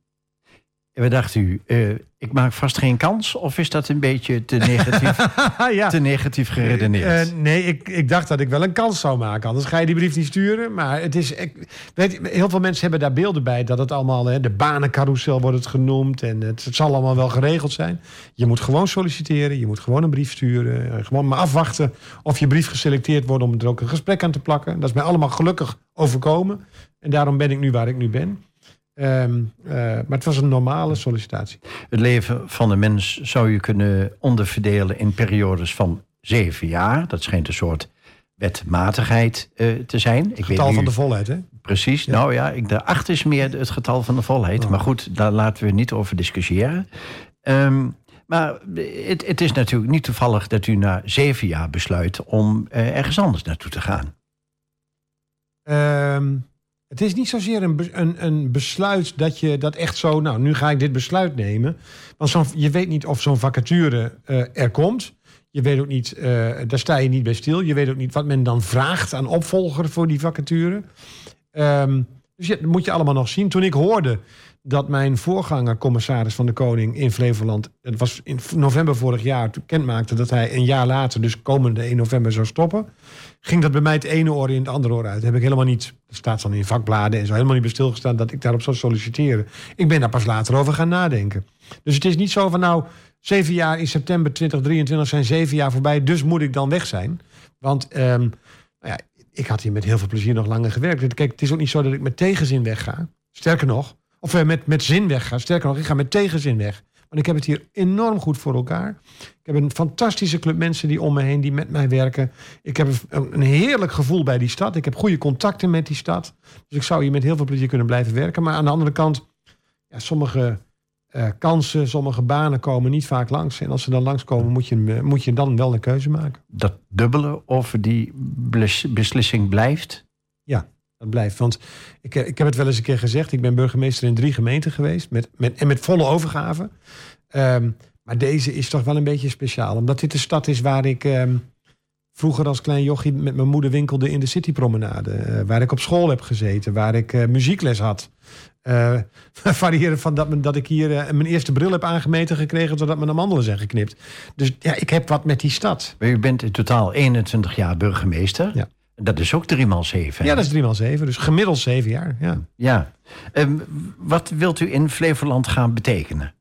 En wat dacht u, eh, ik maak vast geen kans? Of is dat een beetje te negatief, ja. te negatief geredeneerd? Eh, nee, ik, ik dacht dat ik wel een kans zou maken. Anders ga je die brief niet sturen. Maar het is. Ik, weet, je, heel veel mensen hebben daar beelden bij. Dat het allemaal. Hè, de banencarousel wordt het genoemd. En het, het zal allemaal wel geregeld zijn. Je moet gewoon solliciteren. Je moet gewoon een brief sturen. eh, Gewoon maar afwachten of je brief geselecteerd wordt. Om er ook een gesprek aan te plakken. Dat is mij allemaal gelukkig overkomen. En daarom ben ik nu waar ik nu ben. Ehm, eh, maar het was een normale sollicitatie. Het leven van een mens zou je kunnen onderverdelen in periodes van zeven jaar. Dat schijnt een soort wetmatigheid eh, te zijn. Ik Getal weet van de volheid, hè? Precies. Nou ja, ik, de acht is meer het getal van de volheid. Oh. Maar goed, daar laten we niet over discussiëren. Ehm, maar het, het is natuurlijk niet toevallig dat u na zeven jaar besluit om eh, ergens anders naartoe te gaan. Ehm, het is niet zozeer een, een, een besluit dat je dat echt zo... Nou, nu ga ik dit besluit nemen. Want zo'n- je weet niet of zo'n vacature eh, er komt. Je weet ook niet, eh, daar sta je niet bij stil. Je weet ook niet wat men dan vraagt aan opvolger voor die vacature. Ehm, dus ja, dat moet je allemaal nog zien. Toen ik hoorde dat mijn voorganger, commissaris van de Koning in Flevoland... het was in november vorig jaar, bekendmaakte dat hij een jaar later... dus komende 1 november zou stoppen ging dat bij mij het ene oor in het andere oor uit. Heb ik helemaal niet, dat staat dan in vakbladen en zo, helemaal niet bij stilgestaan dat ik daarop zou solliciteren. Ik ben daar pas later over gaan nadenken. Dus het is niet zo van nou, zeven jaar in september 2023 zijn zeven jaar voorbij, dus moet ik dan weg zijn. Want ehm, nou ja, ik had hier met heel veel plezier nog langer gewerkt. Kijk, het is ook niet zo dat ik met tegenzin wegga. Sterker nog, of eh, met, met zin wegga. Sterker nog, ik ga met tegenzin weg. Want ik heb het hier enorm goed voor elkaar. Ik heb een fantastische club mensen die om me heen, die met mij werken. Ik heb een, een heerlijk gevoel bij die stad. Ik heb goede contacten met die stad. Dus ik zou hier met heel veel plezier kunnen blijven werken. Maar aan de andere kant, ja, sommige eh, kansen, sommige banen komen niet vaak langs. En als ze dan langskomen, moet je, moet je dan wel een keuze maken. Dat dubbele over die beslissing blijft. Dat blijft. Want ik, eh, ik heb het wel eens een keer gezegd. Ik ben burgemeester in drie gemeenten geweest. Met, met, en met volle overgave. Ehm, maar deze is toch wel een beetje speciaal. Omdat dit de stad is waar ik ehm, vroeger als klein jochie met mijn moeder winkelde in de Citypromenade. eh, waar ik op school heb gezeten. Waar ik eh, muziekles had. Eh variëren van dat, men- dat ik hier mijn eerste bril heb aangemeten gekregen. Zodat mijn amandelen zijn geknipt. Dus ja, ik heb wat met die stad. Maar U bent in totaal 21 jaar burgemeester. Ja. Dat is ook 3 maal 7. Ja, dat is drie maal zeven. Dus gemiddeld zeven jaar. Ja. Ja. Ehm, wat wilt u in Flevoland gaan betekenen?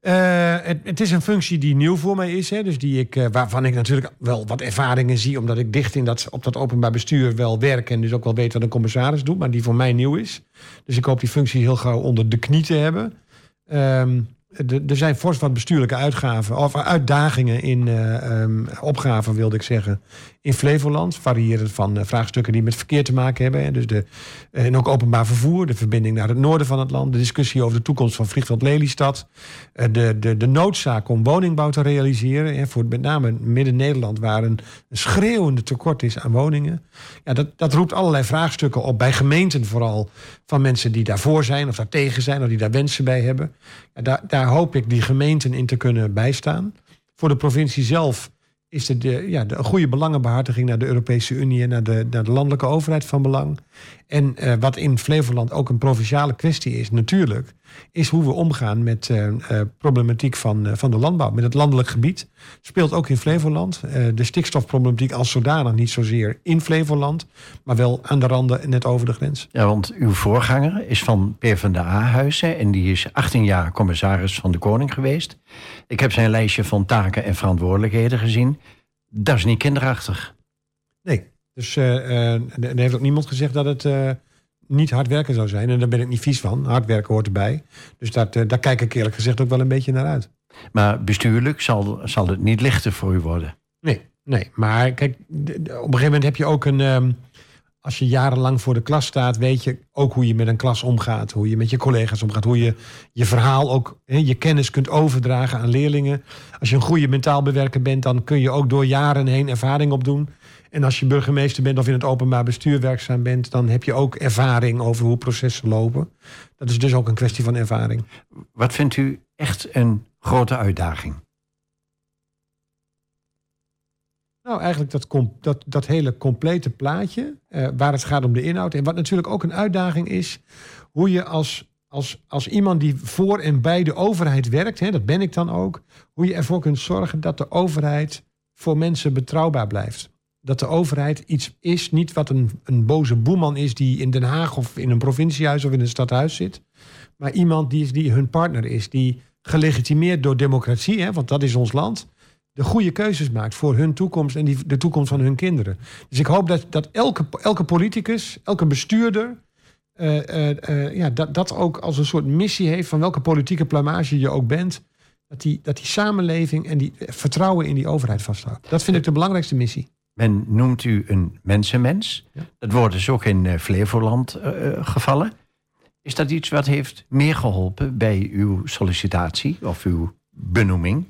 Eh, het, het is een functie die nieuw voor mij is. Hè, dus die ik, eh, waarvan ik natuurlijk wel wat ervaringen zie. Omdat ik dicht in dat, op dat openbaar bestuur wel werk. En dus ook wel weet wat een commissaris doet. Maar die voor mij nieuw is. Dus ik hoop die functie heel gauw onder de knie te hebben. De- er zijn fors wat bestuurlijke uitgaven, of uitdagingen in eh, ehm, opgaven, wilde ik zeggen, in Flevoland. Variërend van eh, vraagstukken die met verkeer te maken hebben. Hè. Dus de, en ook openbaar vervoer, de verbinding naar het noorden van het land. De discussie over de toekomst van vliegveld Lelystad. eh, de, de, de noodzaak om woningbouw te realiseren. Hè, voor met name Midden-Nederland, waar een, schreeuwende tekort is aan woningen. Ja, dat, dat roept allerlei vraagstukken op bij gemeenten vooral. Van mensen die daarvoor zijn of daar tegen zijn of die daar wensen bij hebben. Ja, daar hoop ik die gemeenten in te kunnen bijstaan. Voor de provincie zelf is de, de, ja, de goede belangenbehartiging naar de Europese Unie en naar de, naar de landelijke overheid van belang. En eh, wat in Flevoland ook een provinciale kwestie is, natuurlijk, is hoe we omgaan met eh, eh, problematiek van, eh, van de landbouw. Met het landelijk gebied speelt ook in Flevoland. De stikstofproblematiek als zodanig niet zozeer in Flevoland, maar wel aan de randen en net over de grens. Ja, want uw voorganger is van PvdA-huizen en die is 18 jaar commissaris van de Koning geweest. Ik heb zijn lijstje van taken en verantwoordelijkheden gezien. Dat is niet kinderachtig. Nee, dus er heeft ook niemand gezegd dat het niet hard werken zou zijn. En daar ben ik niet vies van. Hard werken hoort erbij. Dus dat, eh, daar kijk ik eerlijk gezegd ook wel een beetje naar uit. Maar bestuurlijk zal, zal het niet lichter voor u worden. Nee, nee. Maar kijk, op een gegeven moment heb je ook een. ehm, als je jarenlang voor de klas staat, weet je ook hoe je met een klas omgaat. Hoe je met je collega's omgaat. Hoe je je verhaal ook, hè, je kennis kunt overdragen aan leerlingen. Als je een goede mentaal bewerker bent, dan kun je ook door jaren heen ervaring opdoen. En als je burgemeester bent of in het openbaar bestuur werkzaam bent, dan heb je ook ervaring over hoe processen lopen. Dat is dus ook een kwestie van ervaring. Wat vindt u echt een grote uitdaging? Nou, eigenlijk dat, dat, dat hele complete plaatje, eh, waar het gaat om de inhoud. En wat natuurlijk ook een uitdaging is, hoe je als, als, als iemand die voor en bij de overheid werkt, hè, dat ben ik dan ook, hoe je ervoor kunt zorgen dat de overheid voor mensen betrouwbaar blijft. Dat de overheid iets is, niet wat een, een boze boeman is die in Den Haag of in een provinciehuis of in een stadhuis zit, maar iemand die, is, die hun partner is, die gelegitimeerd door democratie, hè, want dat is ons land, de goede keuzes maakt voor hun toekomst en die, de toekomst van hun kinderen. Dus ik hoop dat, dat elke, elke politicus, elke bestuurder, eh, eh, eh, ja, dat, dat ook als een soort missie heeft van welke politieke plamage je ook bent, dat die, dat die samenleving en die vertrouwen in die overheid vasthoudt. Dat vind ik de belangrijkste missie. Men noemt u een mensenmens. Ja. Dat woord is ook in eh, Flevoland eh, eh, gevallen. Is dat iets wat heeft meer geholpen bij uw sollicitatie of uw benoeming?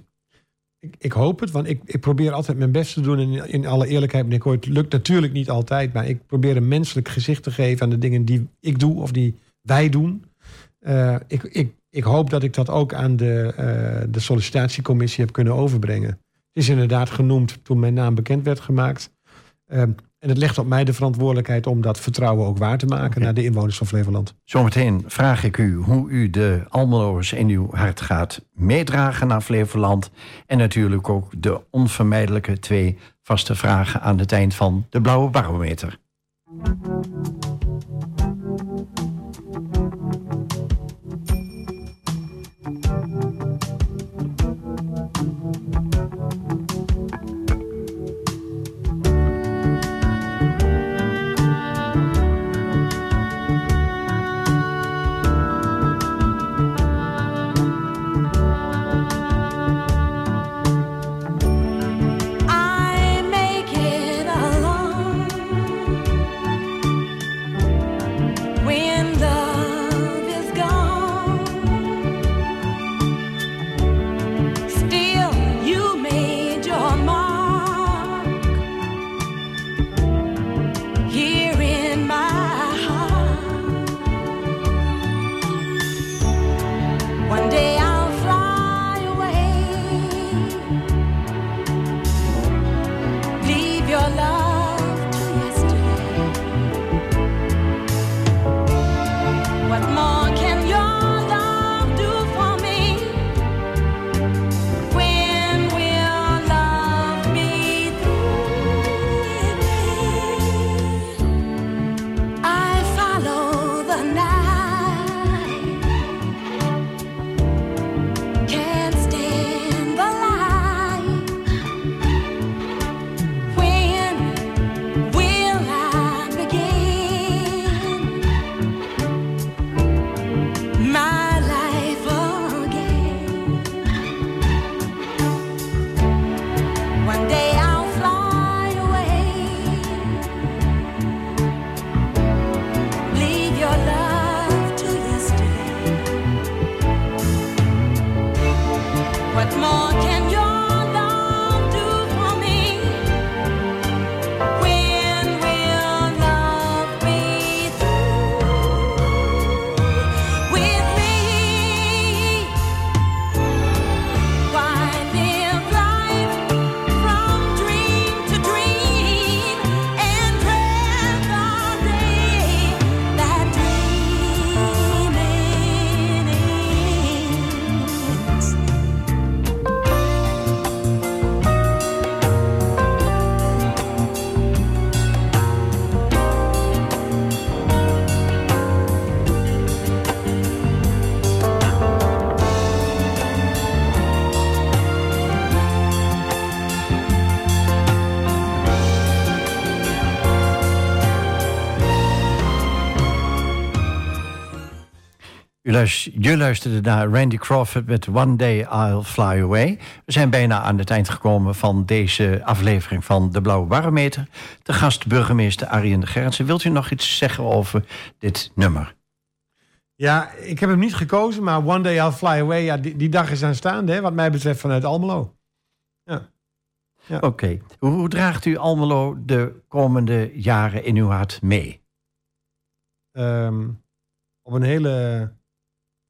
Ik, ik hoop het, want ik, ik probeer altijd mijn best te doen. En in alle eerlijkheid, meneer het lukt natuurlijk niet altijd. Maar ik probeer een menselijk gezicht te geven aan de dingen die ik doe of die wij doen. Ik, ik, ik hoop dat ik dat ook aan de, de sollicitatiecommissie heb kunnen overbrengen. Het is inderdaad genoemd toen mijn naam bekend werd gemaakt. Ehm, en het legt op mij de verantwoordelijkheid om dat vertrouwen ook waar te maken naar de inwoners van Flevoland. Zometeen vraag ik u hoe u de Almeloers in uw hart gaat meedragen naar Flevoland. En natuurlijk ook de onvermijdelijke twee vaste vragen aan het eind van de Blauwe Barometer. Je luisterde naar Randy Crawford met One Day I'll Fly Away. We zijn bijna aan het eind gekomen van deze aflevering van De Blauwe Barometer. De gast burgemeester Arjen de Gerritsen. Wilt u nog iets zeggen over dit nummer? Ja, ik heb hem niet gekozen, maar One Day I'll Fly Away, ja, die, die dag is aanstaande, hè, wat mij betreft, vanuit Almelo. Oké. Hoe, hoe draagt u Almelo de komende jaren in uw hart mee? Ehm, op een hele,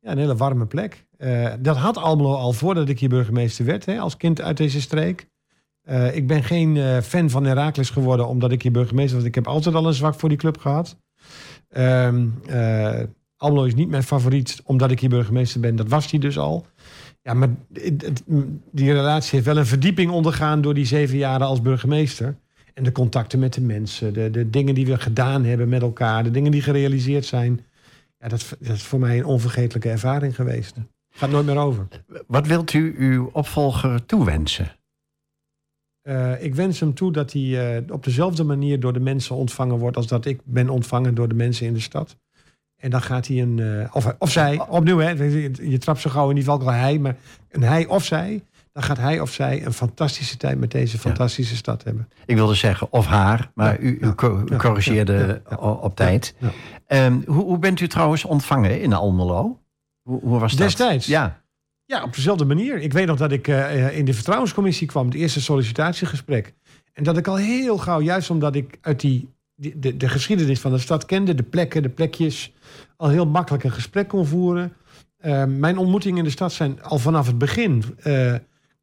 ja, een hele warme plek. Eh, dat had Almelo al voordat ik hier burgemeester werd, hè, als kind uit deze streek. Eh, ik ben geen eh, fan van Heracles geworden omdat ik hier burgemeester was. Ik heb altijd al een zwak voor die club gehad. Eh, Almelo is niet mijn favoriet omdat ik hier burgemeester ben. Dat was hij dus al. Ja, maar die relatie heeft wel een verdieping ondergaan door die zeven jaren als burgemeester. En de contacten met de mensen, de, de dingen die we gedaan hebben met elkaar, de dingen die gerealiseerd zijn. Ja, dat, dat is voor mij een onvergetelijke ervaring geweest. Gaat nooit meer over. Wat wilt u uw opvolger toewensen? Eh, ik wens hem toe dat hij eh, op dezelfde manier door de mensen ontvangen wordt als dat ik ben ontvangen door de mensen in de stad. En dan gaat hij een, eh, of, of zij, opnieuw hè, je, trapt zo gauw in valk wel hij, maar een hij of zij, dan gaat hij of zij een fantastische tijd met deze fantastische stad hebben. Ik wilde zeggen of haar, maar Ja, u, co- corrigeerde o- op tijd. Ehm, hoe, hoe bent u trouwens ontvangen in Almelo? Hoe, hoe was dat? Destijds? Ja. Ja, op dezelfde manier. Ik weet nog dat ik eh, in de vertrouwenscommissie kwam, het eerste sollicitatiegesprek. En dat ik al heel gauw, juist omdat ik uit die, die- de, de geschiedenis van de stad kende, de plekken, de plekjes, al heel makkelijk een gesprek kon voeren. Eh, mijn ontmoetingen in de stad zijn al vanaf het begin. eh,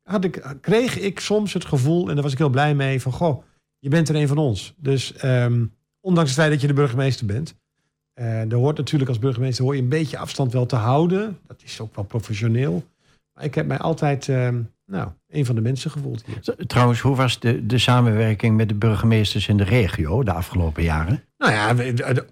had ik, kreeg ik soms het gevoel, en daar was ik heel blij mee, van goh, je bent er een van ons. Dus ehm, ondanks het feit dat je de burgemeester bent, eh er hoort natuurlijk als burgemeester hoor je een beetje afstand wel te houden. Dat is ook wel professioneel. Maar ik heb mij altijd ehm, nou, een van de mensen gevoeld hier. Trouwens, hoe was de, de samenwerking met de burgemeesters in de regio de afgelopen jaren? Nou ja,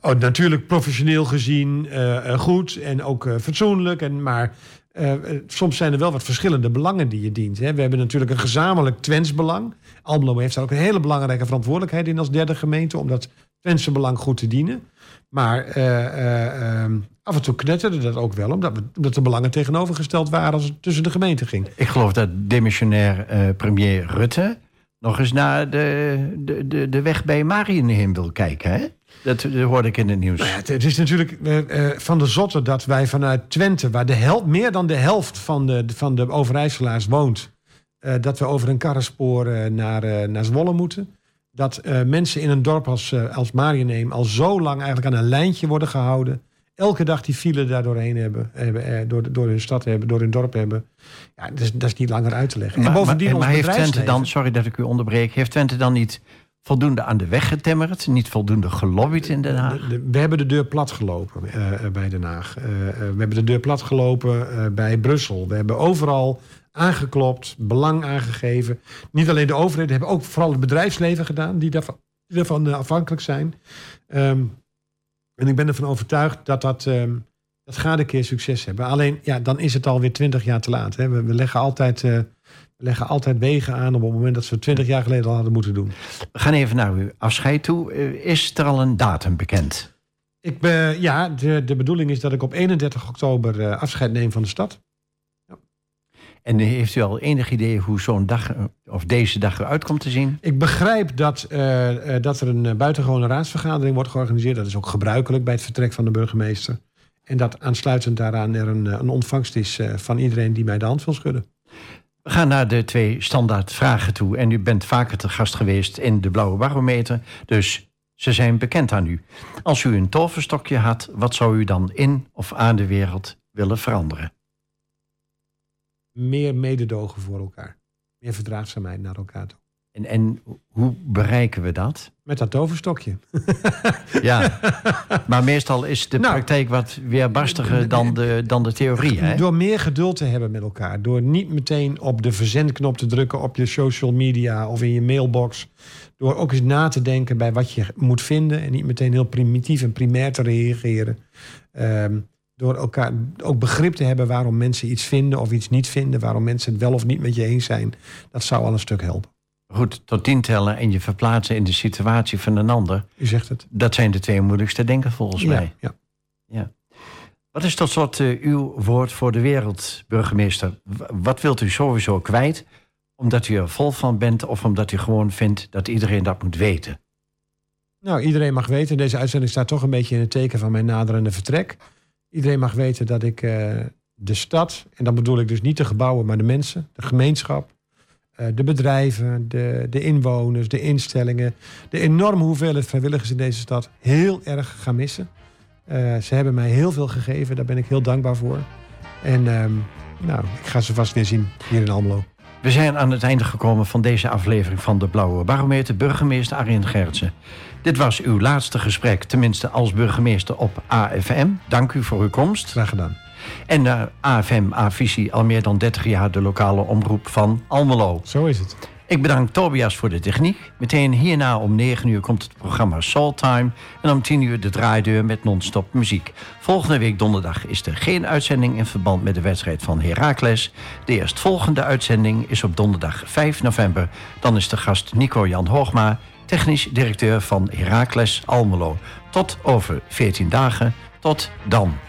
oh, natuurlijk professioneel gezien eh, eh, goed en ook eh, fatsoenlijk. En, maar eh, eh, soms zijn er wel wat verschillende belangen die je dient. Hè. We hebben natuurlijk een gezamenlijk Twents belang. Almelo heeft daar ook een hele belangrijke verantwoordelijkheid in als derde gemeente... om dat Twentse belang goed te dienen. Maar eh, eh, ehm, af en toe knetterde dat ook wel... omdat, we, de belangen tegenovergesteld waren als het tussen de gemeenten ging. Ik geloof dat demissionair premier Rutte nog eens naar de, de, de, de weg bij Marienheem wil kijken. Hè? Dat, dat hoorde ik in het nieuws. Nou ja, het, het is natuurlijk eh, eh, van de zotte dat wij vanuit Twente, waar de hel, meer dan de helft van de, van de Overijsselaars woont, eh, dat we over een karrenspoor naar, naar Zwolle moeten. Dat mensen in een dorp als, als Marienheem al zo lang eigenlijk aan een lijntje worden gehouden. Elke dag die file daar doorheen hebben, hebben door, door hun stad hebben, door hun dorp hebben. Ja, dat is, dat is niet langer uit te leggen. Maar, en bovendien maar, heeft Twente dan, sorry dat ik u onderbreek, heeft Twente dan niet voldoende aan de weg getimmerd? Niet voldoende gelobbyd in Den Haag? De- we hebben de deur plat gelopen eh, eh, bij Den Haag. Eh, we hebben de deur plat gelopen eh, bij Brussel. We hebben overal aangeklopt, belang aangegeven. Niet alleen de overheden, hebben ook vooral het bedrijfsleven gedaan, die daarvan, die afhankelijk zijn. Ehm, en ik ben ervan overtuigd dat dat, ehm, dat gaat een keer succes hebben. Alleen, ja, dan is het alweer twintig jaar te laat. Hè. We, we leggen altijd, leggen altijd wegen aan op het moment dat het twintig jaar geleden al hadden moeten doen. We gaan even naar uw afscheid toe. Eh, Is er al een datum bekend? Ik ben, ja, de, de bedoeling is dat ik op 31 oktober eh, afscheid neem van de stad. En heeft u al enig idee hoe zo'n dag, eh, of deze dag eruit komt te zien? Ik begrijp dat, eh, eh, dat er een eh, buitengewone raadsvergadering wordt georganiseerd. Dat is ook gebruikelijk bij het vertrek van de burgemeester. En dat aansluitend daaraan er een, eh, een ontvangst is eh, van iedereen die mij de hand wil schudden. We gaan naar de twee standaard vragen toe. En u bent vaker te gast geweest in de Blauwe Barometer. Dus ze zijn bekend aan u. Als u een toverstokje had, wat zou u dan in of aan de wereld willen veranderen? Meer mededogen voor elkaar. Meer verdraagzaamheid naar elkaar toe. En, en hoe bereiken we dat? Met dat toverstokje. Ja, maar meestal is de Nou, praktijk wat weerbarstiger dan de, dan de theorie. Hè? Door meer geduld te hebben met elkaar. Door niet meteen op de verzendknop te drukken op je social media of in je mailbox. Door ook eens na te denken bij wat je moet vinden. En niet meteen heel primitief en primair te reageren. Ehm, door elkaar ook begrip te hebben waarom mensen iets vinden of iets niet vinden. Waarom mensen het wel of niet met je eens zijn. Dat zou al een stuk helpen. Goed, tot tien tellen en je verplaatsen in de situatie van een ander. U zegt het. Dat zijn de twee moeilijkste denken volgens mij. Ja, ja. Wat is tot slot eh, uw woord voor de wereld, burgemeester? Wat wilt u sowieso kwijt? Omdat u er vol van bent of omdat u gewoon vindt dat iedereen dat moet weten? Nou, iedereen mag weten, deze uitzending staat toch een beetje in het teken van mijn naderende vertrek. Iedereen mag weten dat ik eh, de stad, en dan bedoel ik dus niet de gebouwen, maar de mensen, de gemeenschap, de bedrijven, de, de inwoners, de instellingen, de enorme hoeveelheid vrijwilligers in deze stad heel erg gaan missen. Eh, ze hebben mij heel veel gegeven, daar ben ik heel dankbaar voor. En ehm, nou, ik ga ze vast weer zien hier in Almelo. We zijn aan het einde gekomen van deze aflevering van de Blauwe Barometer. Burgemeester Arjen Gertsen. Dit was uw laatste gesprek, tenminste als burgemeester op AFM. Dank u voor uw komst. Graag gedaan. En naar AFM, A-Visie, al meer dan 30 jaar de lokale omroep van Almelo. Zo is het. Ik bedank Tobias voor de techniek. Meteen hierna om 9 uur komt het programma Soul Time. En om 10 uur de draaideur met non-stop muziek. Volgende week donderdag is er geen uitzending in verband met de wedstrijd van Heracles. De eerstvolgende uitzending is op donderdag 5 november. Dan is de gast Nico Jan Hoogma, technisch directeur van Heracles Almelo. Tot over 14 dagen. Tot dan.